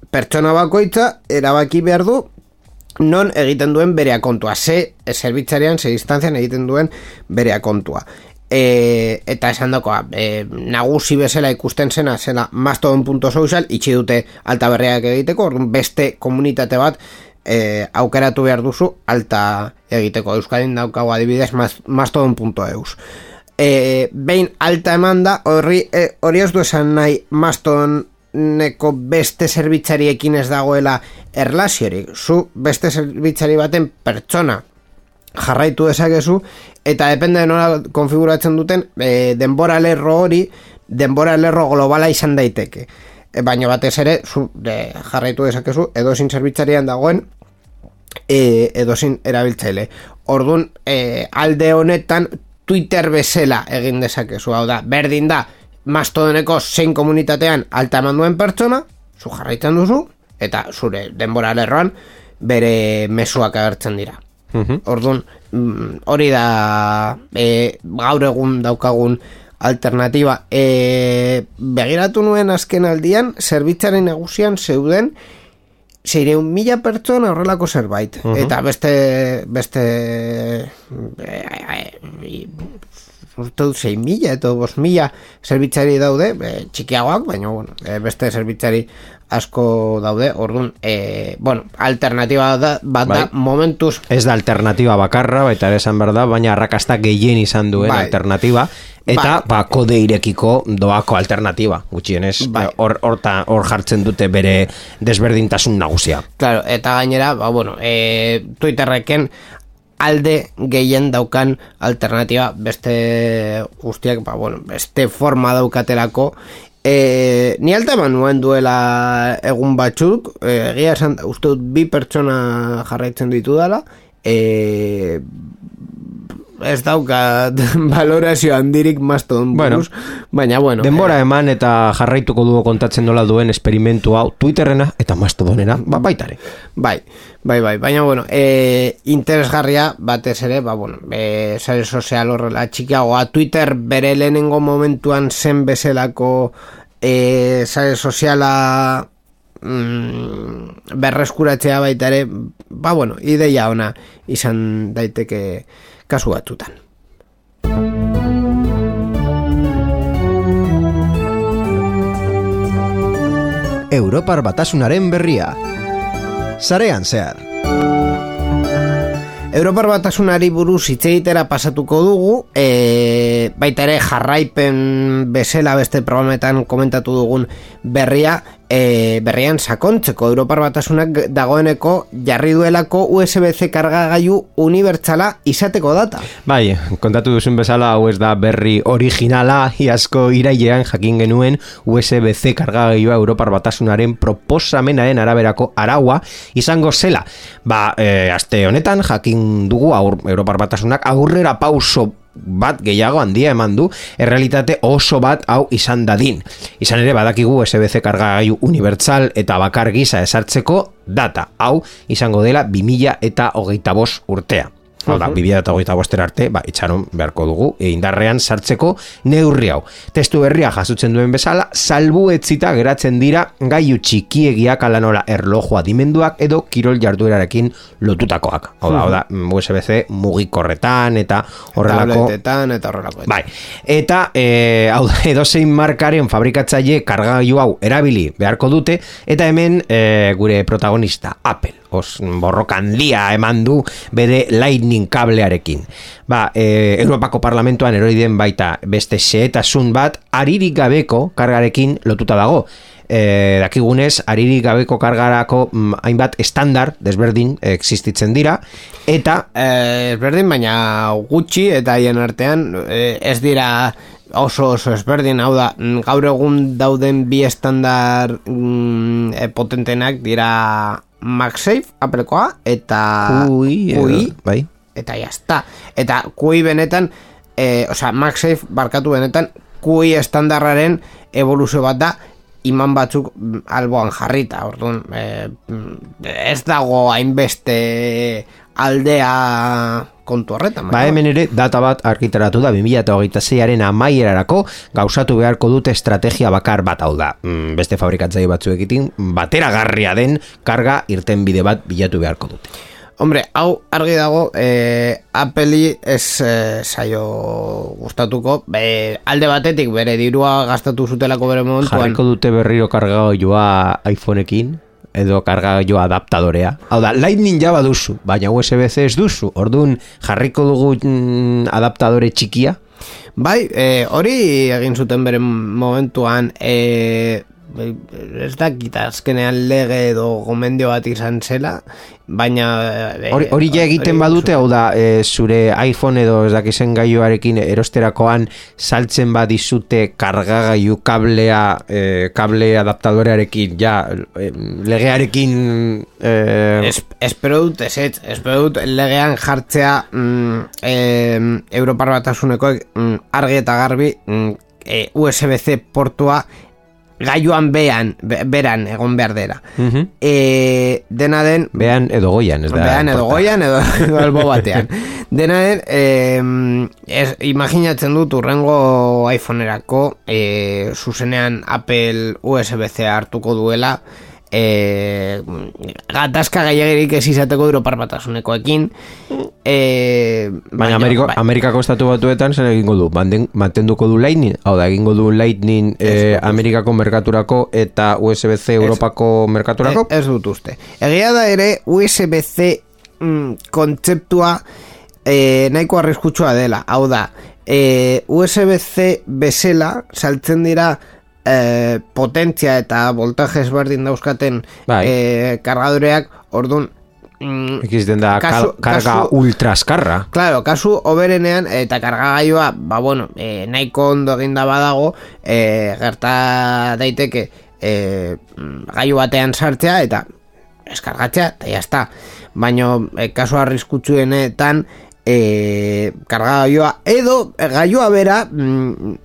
pertsona bakoitza erabaki behar du non egiten duen bere kontua ze zerbitzarian, ze instantzian egiten duen bere kontua e, eta esan dakoa e, nagusi bezala ikusten zena zela mastodon.social itxi dute alta berriak egiteko beste komunitate bat e, aukeratu behar duzu alta egiteko. Euskadin daukago adibidez mastodon.eus e, behin alta eman da horri e, hori ez du esan nahi mastodon neko beste zerbitzariekin ez dagoela erlaziorik. Zu beste zerbitzari baten pertsona jarraitu dezakezu eta depende de nola konfiguratzen duten e, denbora lerro hori denbora lerro globala izan daiteke. E, baina batez ere zu, de, jarraitu dezakezu edozin zerbitzarian dagoen e, edozin erabiltzaile. Ordun e, alde honetan Twitter bezala egin dezakezu. Hau da, berdin da, mastodoneko zein komunitatean alta eman duen pertsona, zu jarraitzen duzu, eta zure denbora lerroan bere mesuak agertzen dira. Mhm. Orduan, mm, hori da e, gaur egun daukagun alternatiba. E, begiratu nuen azken aldian, zerbitzaren nagusian zeuden zeireun mila pertsona horrelako zerbait. Mhm. Eta beste beste e, e, uste dut 6 mila eta 5 mila zerbitzari daude, e, txikiagoak, baina bueno, e, beste zerbitzari asko daude, orduan, e, bueno, alternatiba da, bat da, Bai. momentuz, Ez da alternatiba bakarra, baita ere esan behar da, baina arrakasta gehien izan duen Bai. alternatiba, eta Bai. ba, kode irekiko doako alternatiba, gutxienez, Bai. hor horta hor jartzen dute bere desberdintasun nagusia. claro, eta gainera, ba, bueno, e, Twitterreken alde gehien daukan alternatiba. Beste guztiak, ba, bueno, beste forma daukatelako. E, ni alta eman nuen duela egun batzuk. E, egia esan, uste dut bi pertsona jarraitzen ditu dela e, ez daukat valorazio handirik mastodon Bueno, baina bueno. Denbora eman eta jarraituko dugu kontatzen nola duen esperimentu hau Twitterrena eta Mastodonena, ba, baitare. Bai, bai, bai, baina bueno, e, interesgarria batez ere, ba bueno, e, sare sozial horrela txikiagoa, Twitter bere lehenengo momentuan zen bezalako e, sare soziala mm, berreskuratzea baita ere, ba bueno, ideia ona izan daiteke kasu batzutan. Europar batasunaren berria. Sarean zehar. Europar batasunari buruz hitz egitera pasatuko dugu, e, baita ere jarraipen bezala beste programetan komentatu dugun berria, e, berrian sakontzeko Europar batasunak dagoeneko jarri duelako USB-C kargagailu unibertsala izateko data. Bai, kontatu duzun bezala hau ez da berri originala iazko irailean jakin genuen USB-C kargagailua Europar Batasunaren proposamenaren araberako araua izango zela. Ba, e, aste honetan jakin dugu aur, Europar Batasunak aurrera pauso bat gehiago handia eman du errealitate oso bat hau izan dadin. Izan ere badakigu USB-C kargagailu unibertsal eta bakar gisa esartzeko data hau izango dela 2000 eta hogeita bost urtea. Hau da, bibia eta hogeita bostera arte, ba, itxaron beharko dugu, e indarrean sartzeko neurri hau. Testu berria jasotzen duen bezala, salbu etzita geratzen dira gaiu txikiegiak alanola erlojua dimenduak edo kirol jarduerarekin lotutakoak. Hau da, hau da, USB-C mugikorretan eta horrelako... Tabletetan eta horrelako. Bai, eta e, hau da, edozein markaren fabrikatzaile kargailu hau erabili beharko dute, eta hemen e, gure protagonista, Apple. Os borrokan dia eman du bere lightning kablearekin. Ba, e, Europako Parlamentoan erori den baita beste xehetasun bat aririk gabeko kargarekin lotuta dago. E, dakigunez, aririk gabeko kargarako mm, hainbat estandar desberdin existitzen dira eta Eh, ezberdin, baina gutxi eta haien artean eh, ez dira oso oso ezberdin, hau da, mm, gaur egun dauden bi estandar mm, eh, potentenak dira MagSafe, Applekoa, eta Kui, Kui, bai. eta jazta. Eta kui benetan, eh, osea, MagSafe barkatu benetan, kui estandarraren evoluzio bat da, iman batzuk mm, alboan jarrita, orduan, mm, ez dago hainbeste aldea kontu horretan. Ba hemen ere data bat argitaratu da 2026aren amaierarako gauzatu beharko dute estrategia bakar bat hau da. Mm, beste fabrikatzaile batzuekin bateragarria den karga irten bide bat bilatu beharko dute. Hombre, hau argi dago, eh, Apple ez eh, saio gustatuko, be, alde batetik bere dirua gastatu zutelako bere momentuan. Jarriko dute berriro kargailua iPhoneekin edo kargailu adaptadorea. Hau da, Lightning ja baduzu, baina USB-C ez duzu. Orduan jarriko dugu mm, adaptadore txikia. Bai, eh, hori egin zuten bere momentuan, eh, ez dakit azkenean lege edo gomendio bat izan zela, baina... eh, Hori, hori ja egiten badute, hau da, e, zure iPhone edo ez dakizen gaioarekin erosterakoan saltzen badizute kargagailu kablea, e, kable adaptadorearekin, ja, e, legearekin... E, Es, espero dut ezetz, espero dut legean jartzea mm, em, Europar batasuneko mm, argi eta garbi mm, e, USB-C portua gaiuan bean, be- beran egon behar dela. Mhm. E, dena den, Bean edo goian, ez da. bean edo goian edo, edo albo batean. Dena den, em, ez, imaginatzen dut urrengo iPhoneerako e, zuzenean Apple USB-C hartuko duela e, gatazka gaiagerik ez izateko Europar batasunekoekin e, Baina Ameriko, bai. Amerikako estatu batuetan zer egingo du? Manden, mantenduko du Lightning? Hau da, egingo du Lightning eh, Amerikako merkaturako eta USB-C Europako merkaturako? Ez, ez dut uste. Egia da ere USB-C mm, kontzeptua e, nahiko arriskutsua dela. Hau da, e, USB-C bezala saltzen dira e, potentzia eta voltaje ezberdin dauzkaten Bai. e, kargadoreak, orduan mm, Ikizten da Kasu- karga kasu- ultraskarra. Claro, kasu oberenean eta kargagailua, ba bueno, e, nahiko ondo eginda badago, e, gerta daiteke e, gailu batean sartzea eta eskargatzea eta jazta. Baina e, kasu arriskutsuenetan e, kargagailua edo e, gailua bera mm,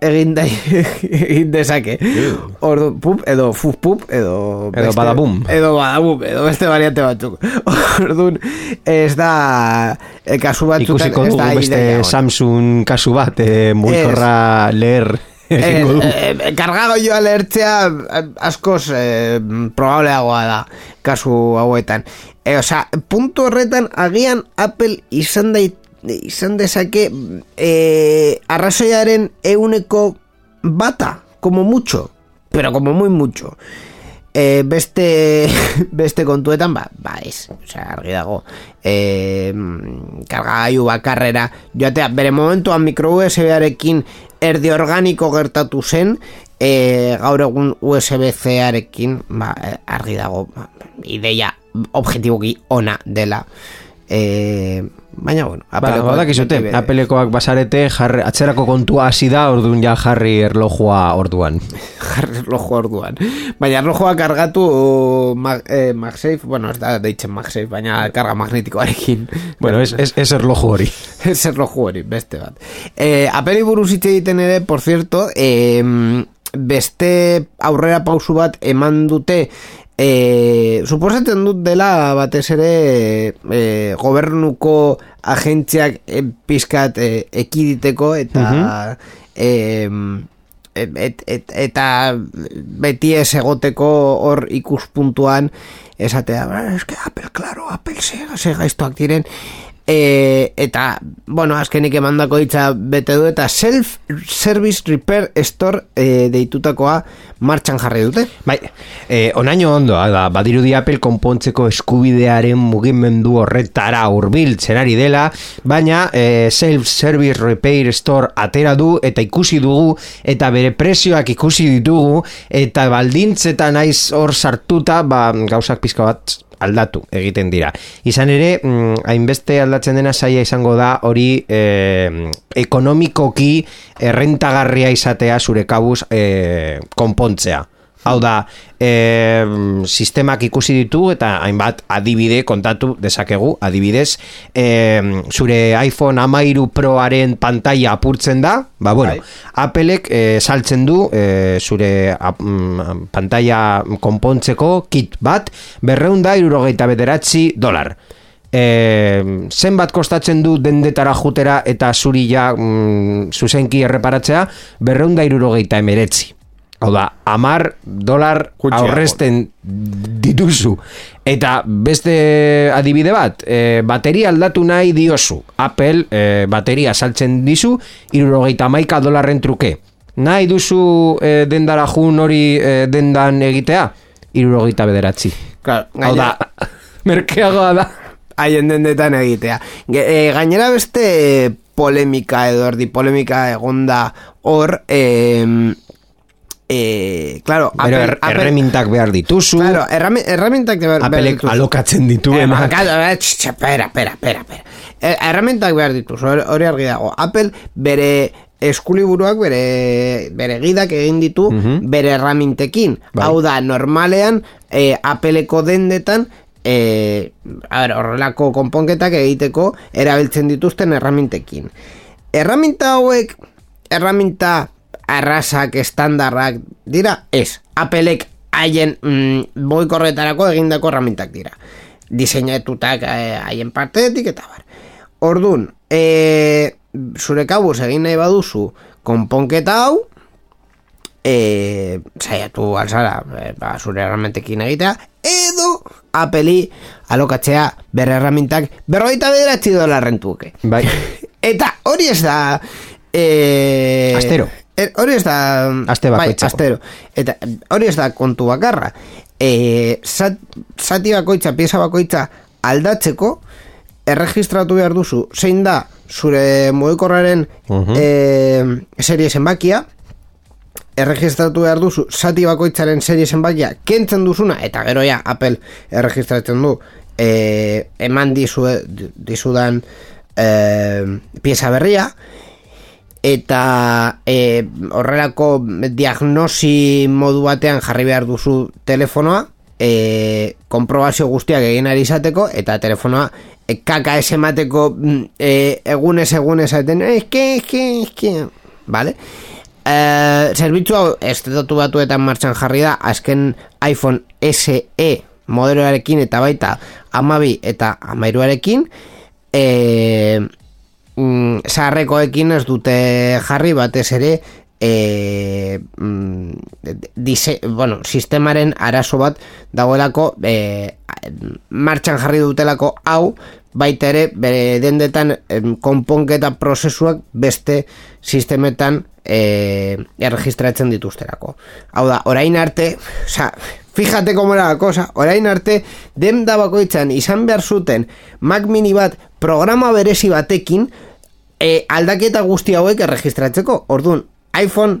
egin, da, egin dezake. Ordu, pup, edo fuf pup, edo... Edo badabum. Edo badabum, edo beste variante batzuk. Orduan, ez da... E, kasu batzutan Ikusiko ez da beste ideia. Samsung kasu bat, eh, mugikorra egingo. Eh, eh, kargagoioa lehertzea eh, askoz eh, probableagoa da kasu hauetan. E, osea, puntu horretan agian Apple izan da izan dezake eh, arrazoiaren euneko bata, como mucho, pero como muy mucho. E, beste beste kontuetan ba, ba ez, osea, argi dago e, kargagailu bakarrera joatea, bere momentuan micro USB-arekin erdi organiko gertatu zen e, gaur egun USB-C-arekin ba, eh, argi dago ba, ideia objetiboki ona dela e, baina bueno Ba, Applekoak badakizute, beti bere- apelekoak basarete jarri, atzerako kontua hasi da, orduan ja jarri erlojua orduan. jarri erloju orduan. Baina erlojua kargatu mag, eh, MagSafe, bueno, ez da deitzen MagSafe, baina karga magnetikoarekin. Bueno, ez, ez, ez erloju hori. ez erloju hori, beste bat. Eh, apeli buruz hitz egiten ere, por cierto, eh, beste aurrera pausu bat eman dute e, suposatzen dut dela batez ere e, gobernuko agentziak e, pizkat e, ekiditeko eta e, et, et, eta beti ez egoteko hor ikuspuntuan esatea, eske Apple, claro, Apple se, se gaiztoak diren e, eta, bueno, azkenik emandako hitza bete du eta self-service repair store e, deitutakoa martxan jarri dute. Bai, e, onaino ondo, da, badirudi Apple konpontzeko eskubidearen mugimendu horretara urbil txerari dela, baina e, self-service repair store atera du eta ikusi dugu eta bere prezioak ikusi ditugu eta baldintzetan naiz hor sartuta, ba, gauzak pizka bat aldatu egiten dira. Izan ere, mm, hainbeste aldatzen dena saia izango da hori eh, ekonomikoki errentagarria izatea zure kabuz eh, konpontzea. Hau da, e, sistemak ikusi ditu eta hainbat adibide kontatu dezakegu, adibidez, e, zure iPhone amairu proaren pantalla apurtzen da, ba bueno, Hai. Appleek e, saltzen du e, zure ap, mm, pantalla konpontzeko kit bat, berreunda irurogeita bederatzi dolar. E, zenbat kostatzen du dendetara jutera eta zuri ja mm, zuzenki erreparatzea, berreunda irurogeita emeretzi. Hau da, amar dolar aurresten dituzu. Eta beste adibide bat, e, bateria aldatu nahi diozu. Apple e, bateria saltzen dizu, irurogeita maika dolarren truke. Nahi duzu e, dendara jun hori e, dendan egitea? Irurogeita bederatzi. Claro, Hau da, merkeagoa da. Haien dendetan egitea. E, gainera beste polemika edo erdi polemika egonda hor... E, Eh, claro, Pero er, erremintak behar dituzu. Claro, erremintak behar, behar dituzu. alokatzen ditu. Eh, claro, eh, espera, espera, espera. Eh, erremintak behar dituzu, hori argi dago. Apple bere eskuliburuak bere, bere gidak egin ditu bere erramintekin. Bai. Hau da, normalean, eh, Appleko dendetan, eh, a ver, horrelako konponketak egiteko erabiltzen dituzten erramintekin. Erraminta hauek, erraminta arrasak estandarrak dira, ez. Apelek haien mm, boikorretarako egindako erramintak dira. Diseinetutak eh, haien parteetik eta bar. Ordun, e, zure kabuz egin nahi baduzu konponketa hau, e, saiatu alzara, e, ba, zure erramintekin egitea, edo apeli alokatzea bere erramintak berroita bederatzi dolarren tuke. Bai. Eta hori ez da... E, Astero. Er, hori ez da... Aste bai, astero. Eta hori ez da kontu bakarra. E, zati bakoitza, pieza bakoitza aldatzeko, erregistratu behar duzu, zein da, zure moekorraren uh -huh. serie zenbakia, erregistratu behar duzu, zati bakoitzaren serie zenbakia, kentzen duzuna, eta gero ja, Apple erregistratzen du, e, eman dizu, dizudan e, pieza berria, eta e, horrelako diagnosi modu batean jarri behar duzu telefonoa e, konprobazio guztiak egin ari izateko eta telefonoa e, kaka esemateko mm, e, egunez egunez esaten eske, eske, eske vale? E, zerbitzu hau estatu batuetan martxan jarri da azken iPhone SE modeloarekin eta baita amabi eta amairuarekin eee mm, zaharrekoekin ez dute jarri batez ere e, mm, dise, bueno, sistemaren arazo bat dagoelako e, martxan jarri dutelako hau baita ere bere dendetan konponketa prozesuak beste sistemetan e, erregistratzen dituzterako. Hau da, orain arte, oza, fíjate como era la cosa, orain arte, den bakoitzan izan behar zuten Mac mini bat programa berezi batekin, e, aldaketa guzti hauek erregistratzeko. Orduan, iPhone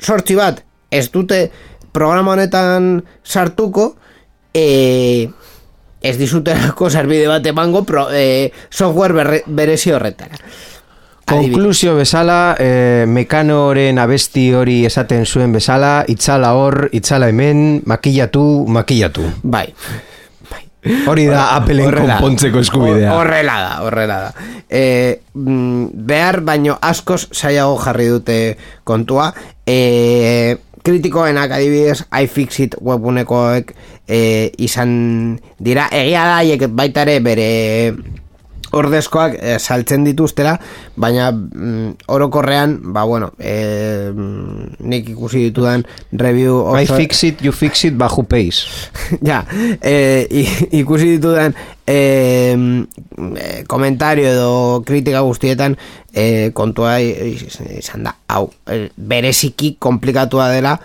sortzi bat ez dute programa honetan sartuko e, ez dizuterako zerbide bat emango pro, e, software berezi horretara. Konklusio bezala, e, mekanoren abesti hori esaten zuen bezala, itzala hor, itzala hemen, makillatu, makillatu. Bai. Hori da apelen konpontzeko eskubidea. Horrela da, horrela da. E, behar baino askoz saiago jarri dute kontua. E, kritikoenak adibidez iFixit webunekoek e, izan dira egia daiek baita ere bere ordezkoak e, saltzen dituztera, baina mm, orokorrean, ba bueno, e, nik ikusi ditudan review I fix it, you fix it, bajo pace. ja, e, ikusi ditudan e, komentario edo kritika guztietan e, kontua izan da, hau, bereziki komplikatua dela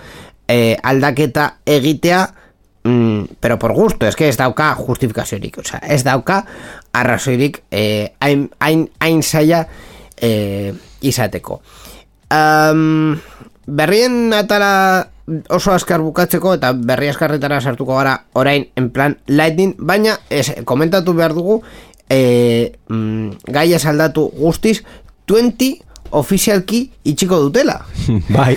e, aldaketa egitea mm, pero por gusto, es que ez dauka justifikaziorik, o sea, ez dauka arrazoirik eh, hain, hain, hain zaila eh, izateko. Um, berrien atala oso askar bukatzeko eta berri askarretara sartuko gara orain en plan lightning, baina ez, komentatu behar dugu eh, mm, gai aldatu guztiz 20 ofizialki itxiko dutela. bai,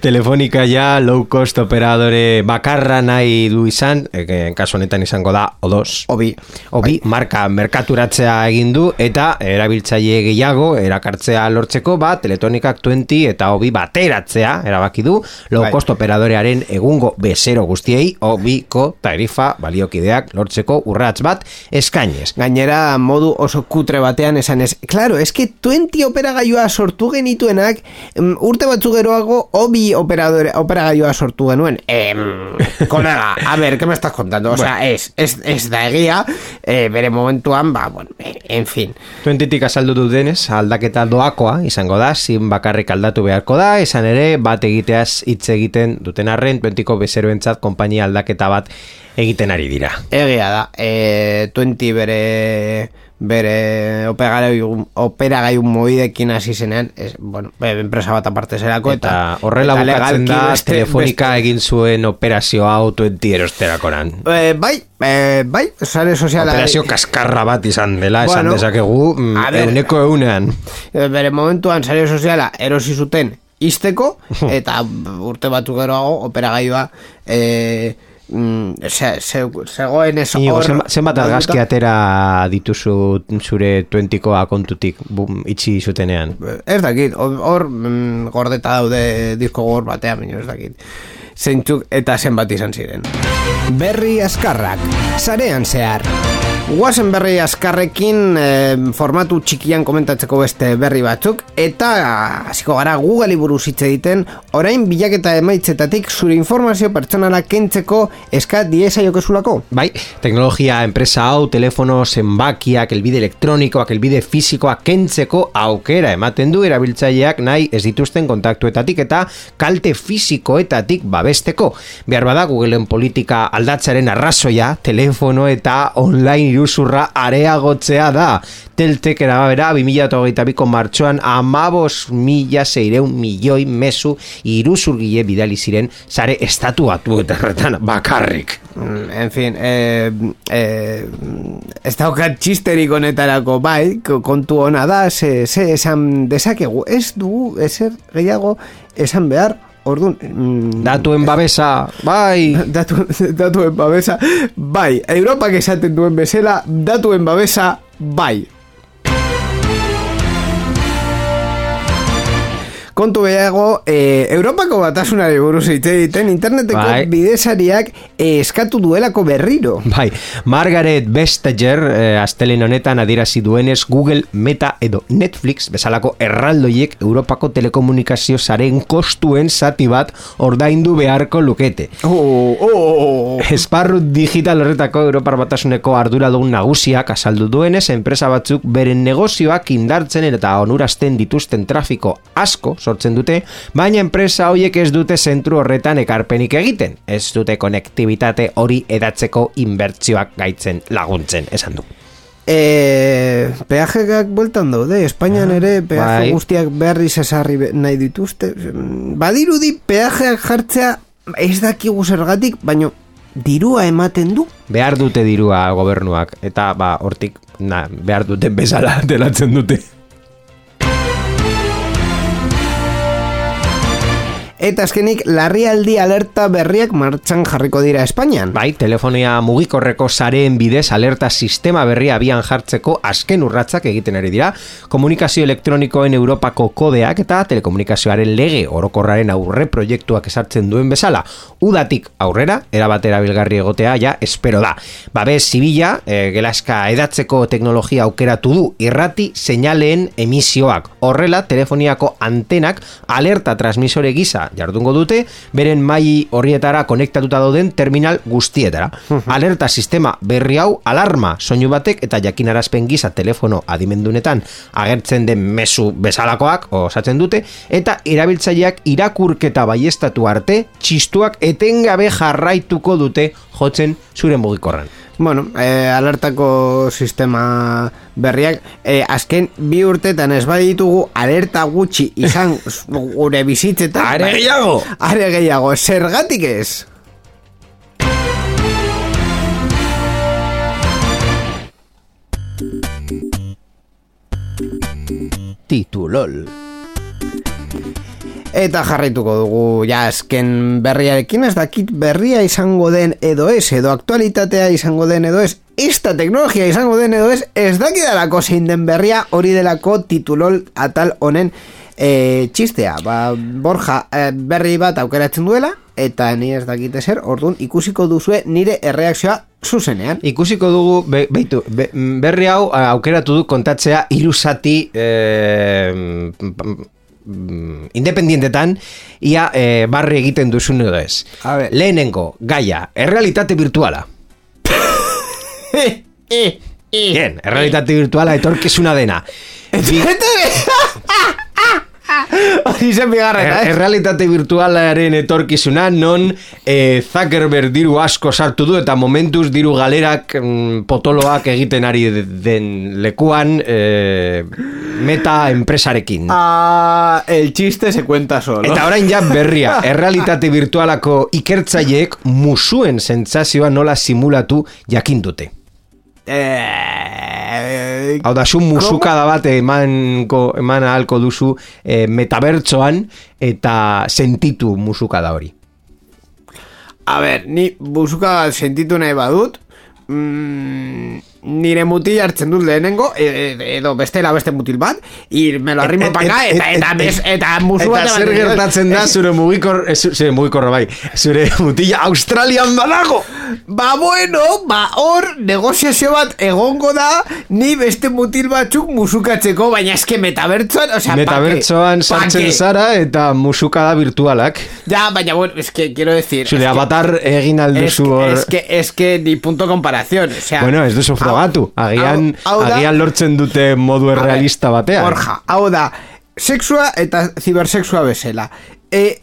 telefonika ja low cost operadore bakarra nahi du izan, e, en kasu honetan izango da O2. Obi. Obi, bai. marka merkaturatzea egin du eta erabiltzaile gehiago erakartzea lortzeko ba teletonikak 20 eta obi bateratzea erabaki du low bai. cost operadorearen egungo bezero guztiei obiko tarifa baliokideak lortzeko urrats bat eskainez. Gainera modu oso kutre batean esan ez, claro, es que 20 operagailua sortu genituenak urte batzu geroago obi operadore, operagailua sortu genuen. Em, kolega, a ver, ¿qué me estás contando? O sea, es, es, es da egia eh, bere momentuan, ba, bueno, en fin. Tuentitik azaldu du denez aldaketa doakoa izango da zin bakarrik aldatu beharko da esan ere, bat egiteaz hitz egiten duten arren, tuentiko bezeroentzat kompainia aldaketa bat egiten ari dira. Egia da, e, tuenti bere bere opera gai un moidekin hasi zenean, es, bueno, enpresa bat aparte zerako eta, eta horrela bukatzen da beste, telefonika beste, egin zuen operazio auto entierosterakoran. Eh, bai, eh, bai, sare soziala operazio kaskarra bat izan dela, bueno, esan dezakegu mm, euneko eunean. Eh, bere momentuan sare soziala erosi zuten izteko eta urte batu geroago opera gaioa eh, mm, zegoen ez hor zenbat argazki atera dituzu zure tuentikoa kontutik bum, itxi zutenean? Ez dakit, hor mm, gordeta daude disko gor batean ez dakit. Zeintzuk eta zenbat izan ziren. Berri askarrak, sarean zehar Guazen berri askarrekin eh, formatu txikian komentatzeko beste berri batzuk eta hasiko gara Google buruz hitz egiten orain bilaketa emaitzetatik zure informazio pertsonala kentzeko eskat diesa jokezulako. Bai, teknologia enpresa hau, telefono zenbakiak, elbide elektronikoak, elbide fizikoak kentzeko aukera ematen du erabiltzaileak nahi ez dituzten kontaktuetatik eta kalte fizikoetatik babesteko. Behar bada Googleen politika aldatzaren arrazoia, telefono eta online iruzurra areagotzea da. Teltek erabera, 2008ko martxoan amabos mila zeireun milioi mesu iruzurgile bidali ziren zare estatuatu eta bakarrik. Mm, en fin, eh, eh, ez daukat txisterik honetarako bai, kontu hona da, ze, ze esan dezakegu, ez du, ezer gehiago esan behar, Orduan, mm, datuen babesa, bai. Datu, datuen babesa, bai. Europa que esaten duen bezala, datuen babesa, bai. Kontu behago, e, Europako batasunari buruz hitz egiten interneteko bai. bidezariak e, eskatu duelako berriro. Bai, Margaret Vestager e, astelin honetan adirazi duenez Google, Meta edo Netflix bezalako erraldoiek Europako telekomunikazio zaren kostuen zati bat ordaindu beharko lukete. Oh, oh, oh. Esparru digital horretako Europar batasuneko ardura dugun nagusiak asaldu duenez, enpresa batzuk beren negozioak indartzen eta onurazten dituzten trafiko asko sortzen dute, baina enpresa horiek ez dute zentru horretan ekarpenik egiten. Ez dute konektibitate hori edatzeko inbertzioak gaitzen laguntzen, esan du. E, peajekak bueltan daude, Espainian ah, ere peaje bai. guztiak berri zesarri nahi dituzte. Badirudi peajeak jartzea ez dakigu zergatik, baina dirua ematen du. Behar dute dirua gobernuak, eta ba, hortik, na, behar duten bezala delatzen dute. Eta azkenik, larrialdi alerta berriak martxan jarriko dira Espainian. Bai, telefonia mugikorreko sareen bidez alerta sistema berria abian jartzeko azken urratzak egiten ari dira, komunikazio elektronikoen Europako kodeak eta telekomunikazioaren lege orokorraren aurre proiektuak esartzen duen bezala. Udatik aurrera, erabatera bilgarri egotea, ja, espero da. Babe, zibila, e, gelaska edatzeko teknologia aukeratu du, irrati seinaleen emisioak. Horrela, telefoniako antenak alerta transmisore gisa jardungo dute, beren mai horrietara konektatuta dauden terminal guztietara. Alerta sistema berri hau alarma soinu batek eta jakinarazpen gisa telefono adimendunetan agertzen den mezu bezalakoak osatzen dute eta erabiltzaileak irakurketa baiestatu arte txistuak etengabe jarraituko dute jotzen zure mugikorran. Bueno, e, alertako sistema berriak, e, azken bi urtetan ez baditugu alerta gutxi izan gure bizitzetan. Are gehiago! Are gehiago, zergatik ez? Titulol. Eta jarraituko dugu ja azken berriarekin ez dakit berria izango den edo ez, edo aktualitatea izango den edo ez, esta teknologia izango den edo ez, ez dakidalako zein den berria hori delako titulol atal honen e, txistea. Ba, Borja e, berri bat aukeratzen duela, eta ni ez dakite zer, orduan ikusiko duzue nire erreakzioa zuzenean. Ikusiko dugu, be, beitu, be, berri hau a, aukeratu du kontatzea irusati eh, mm, independientetan ia eh, barri egiten duzun edo ez. A ver. Lehenengo, gaia, errealitate virtuala. Bien, errealitate virtuala etorkizuna dena. Bi, Hori zen bigarren, er, eh? errealitate virtualaren etorkizuna non eh, Zuckerberg diru asko sartu du eta momentuz diru galerak mm, potoloak egiten ari den lekuan eh, meta enpresarekin. Ah, el chiste se cuenta solo. Eta orain ja berria, errealitate virtualako ikertzaileek musuen sentsazioa nola simulatu jakin Eh, Hau da, zu musukada bat emanko, eman ahalko duzu eh, metabertsoan eta sentitu musukada hori. A ber, ni buzuka sentitu nahi badut, mm, nire mutil hartzen dut lehenengo, e, e- edo bestela beste mutil bat, y me lo arrimo Et- para acá, et- eta, et- eta, musu bat Eta zer gertatzen da zure mugikor, eh, zu- zure mugikorra bai, zure mutila Australian badago! Ba bueno, ba hor negoziazio bat egongo da ni beste mutil batzuk musukatzeko, baina eske metabertsoan, o sea, pa sartzen zara eta musukada virtualak. Ya, baina bueno, es que quiero decir... Zure avatar egin alduzu hor... es que, es que ni punto comparación, o sea... Bueno, ez duzu frogatu. hau- Agian, hau da- agian lortzen dute modu errealista batean. Borja, hau da, sexua eta cibersexua bezala. E,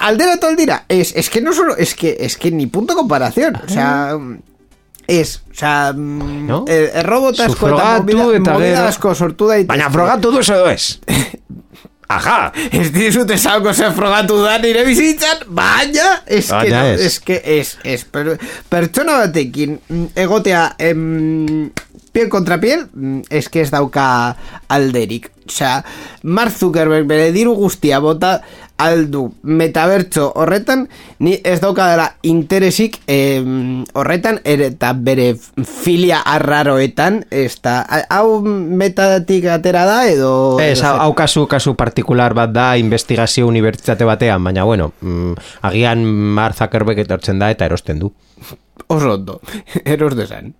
alderatu aldira, es, es que no solo, es que, es que ni punto comparación, o sea... Es, o sea, mm, No? eh, errobot asko eta movida, movida asko sortu daitezke. Baina frogatu edo ez? Aja! Ez dizut esauko zer frogatu da nire bizitzan, baina, es que, Baina no, ez. es que, es, es, per, pertsona batekin mm, egotea em, piel kontra piel, mm, es que ez dauka alderik. Osea, Mark Zuckerberg bere diru guztia bota aldu metabertso horretan, ni ez dauka dela interesik em, horretan, eta bere filia arraroetan, ez da, hau metatik atera da, edo... Ez, hau kasu, kasu partikular bat da investigazio unibertsitate batean, baina bueno, mm, agian Mark Zuckerberg etortzen da eta erosten du. Oso ondo, eros desan.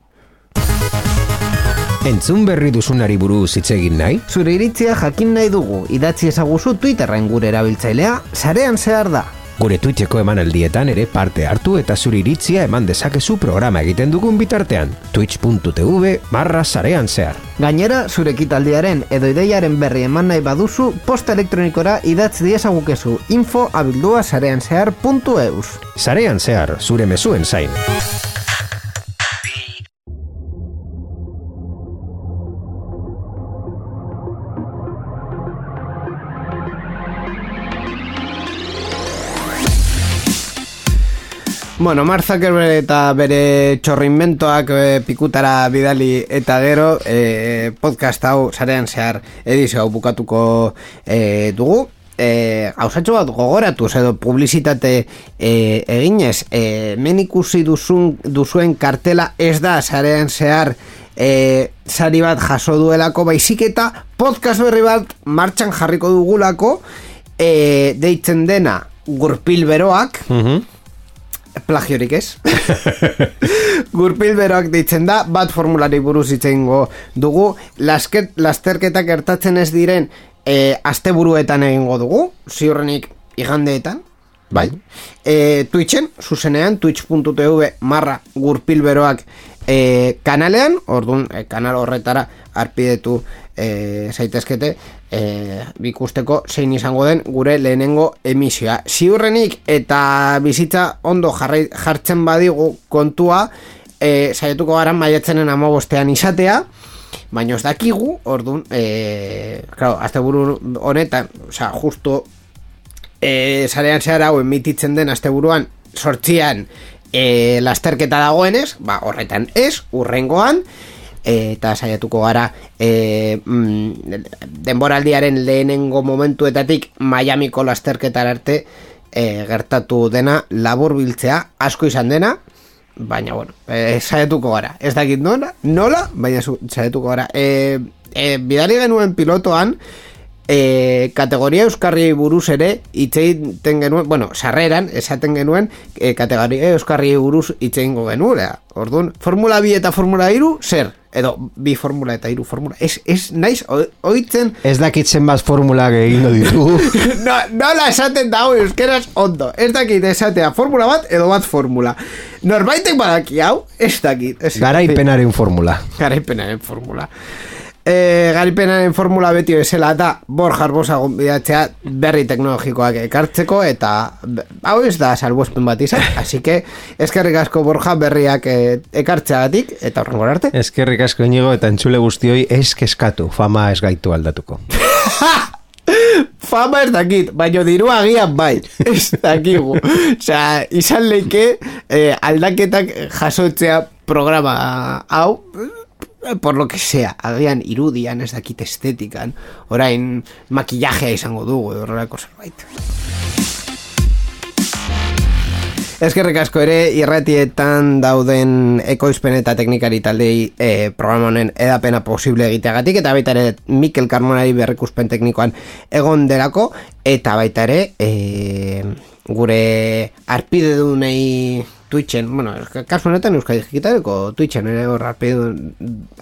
Entzun berri duzunari buruz hitz egin nahi? Zure iritzia jakin nahi dugu, idatzi ezaguzu Twitterren gure erabiltzailea, sarean zehar da. Gure Twitcheko emanaldietan ere parte hartu eta zure iritzia eman dezakezu programa egiten dugun bitartean. twitch.tv barra sarean zehar. Gainera, zure ekitaldiaren edo ideiaren berri eman nahi baduzu, posta elektronikora idatzi diezagukezu info abildua sarean zehar.eus. Sarean zehar, zure mezuen zain. Bueno, Mark Zuckerberg eta bere txorrinmentoak e, pikutara bidali eta gero e, podcast hau sarean zehar edizio hau bukatuko e, dugu. e, gauzatxo bat gogoratu edo publizitate e, eginez e, men ikusi duzun, duzuen kartela ez da zarean zehar e, sari bat jaso duelako baizik eta podcast berri bat martxan jarriko dugulako e, deitzen dena gurpil beroak Mhm. Plagiorik ez. Gurpil beroak deitzen da bat formulari buruz itzengo dugu. Lasket, lasterketak gertatzen ez diren e, asteburuetan egingo dugu ziurrenik igandeetan. Bai. e, Twitchen, zuzenean, twitch.tv marra gurpilberoak e, kanalean, orduan, e, kanal horretara arpidetu e, zaitezkete e, bikusteko zein izango den gure lehenengo emisioa. Ziurrenik eta bizitza ondo jarrai, jartzen badigu kontua, e, saiatuko gara maiatzenen amabostean izatea, baina ez dakigu, orduan, e, claro, azte honetan, osea, justo e, zarean zehar hau emititzen den asteburuan sortzian e, lasterketa dagoenez, ba, horretan ez, urrengoan, eta saiatuko gara e, mm, denboraldiaren lehenengo momentuetatik Miamiko lasterketar arte e, gertatu dena labur biltzea, asko izan dena, baina bueno, e, saiatuko gara, ez dakit nola, nola, baina saiatuko gara. E, e, bidali genuen pilotoan, e, kategoria euskarri buruz ere itzeiten genuen, bueno, sarreran esaten genuen e, kategoria euskarri buruz itzeingo genuen. Orduan, formula bi eta formula iru, zer? Edo, bi formula eta iru formula. Ez, ez naiz, oitzen Ez dakitzen bat formulak egingo ditugu. no, nola esaten dago euskeraz ondo. Ez dakit esatea formula bat edo bat formula. Norbaitek badaki hau, ez dakit. Ez Garaipenaren formula. Garaipenaren formula. E, garaipenaren formula beti bezala eta Borja Arbosa gonbidatzea berri teknologikoak ekartzeko eta hau ez da salbuespen bat izan, así que eskerrik asko Borja berriak e, ekartzeagatik eta horrengo arte. Eskerrik asko inigo eta entzule guztioi ez keskatu, fama ez gaitu aldatuko. Fama ez dakit, baino dirua agian bai, ez dakigu. Osea, izan leike eh, aldaketak jasotzea programa hau, por lo que sea, agian irudian, ez dakit estetikan, orain makillajea izango dugu, horrelako zerbait. Eskerrik asko ere irratietan dauden ekoizpen eta teknikari taldei e, programa honen edapena posible egiteagatik eta baita ere Mikel Carmonari berrikuspen teknikoan egon delako eta baita ere e, gure arpide dunei Twitchen, bueno, kasu honetan Euskadi Digitaleko Twitchen ere hor arpide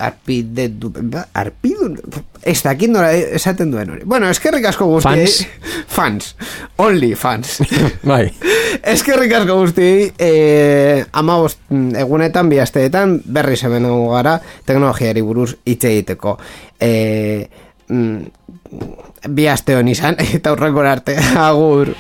arpide du, arpide ez dakit nola esaten duen hori. Bueno, eskerrik asko guztiei. Fans. Fans. Only fans. bai. Eskerrik asko guzti eh, amabost egunetan, bi asteetan, berri zemen gara teknologiari buruz hitz egiteko. Eh, mm, bi aste hon izan, eta horrengo arte, agur.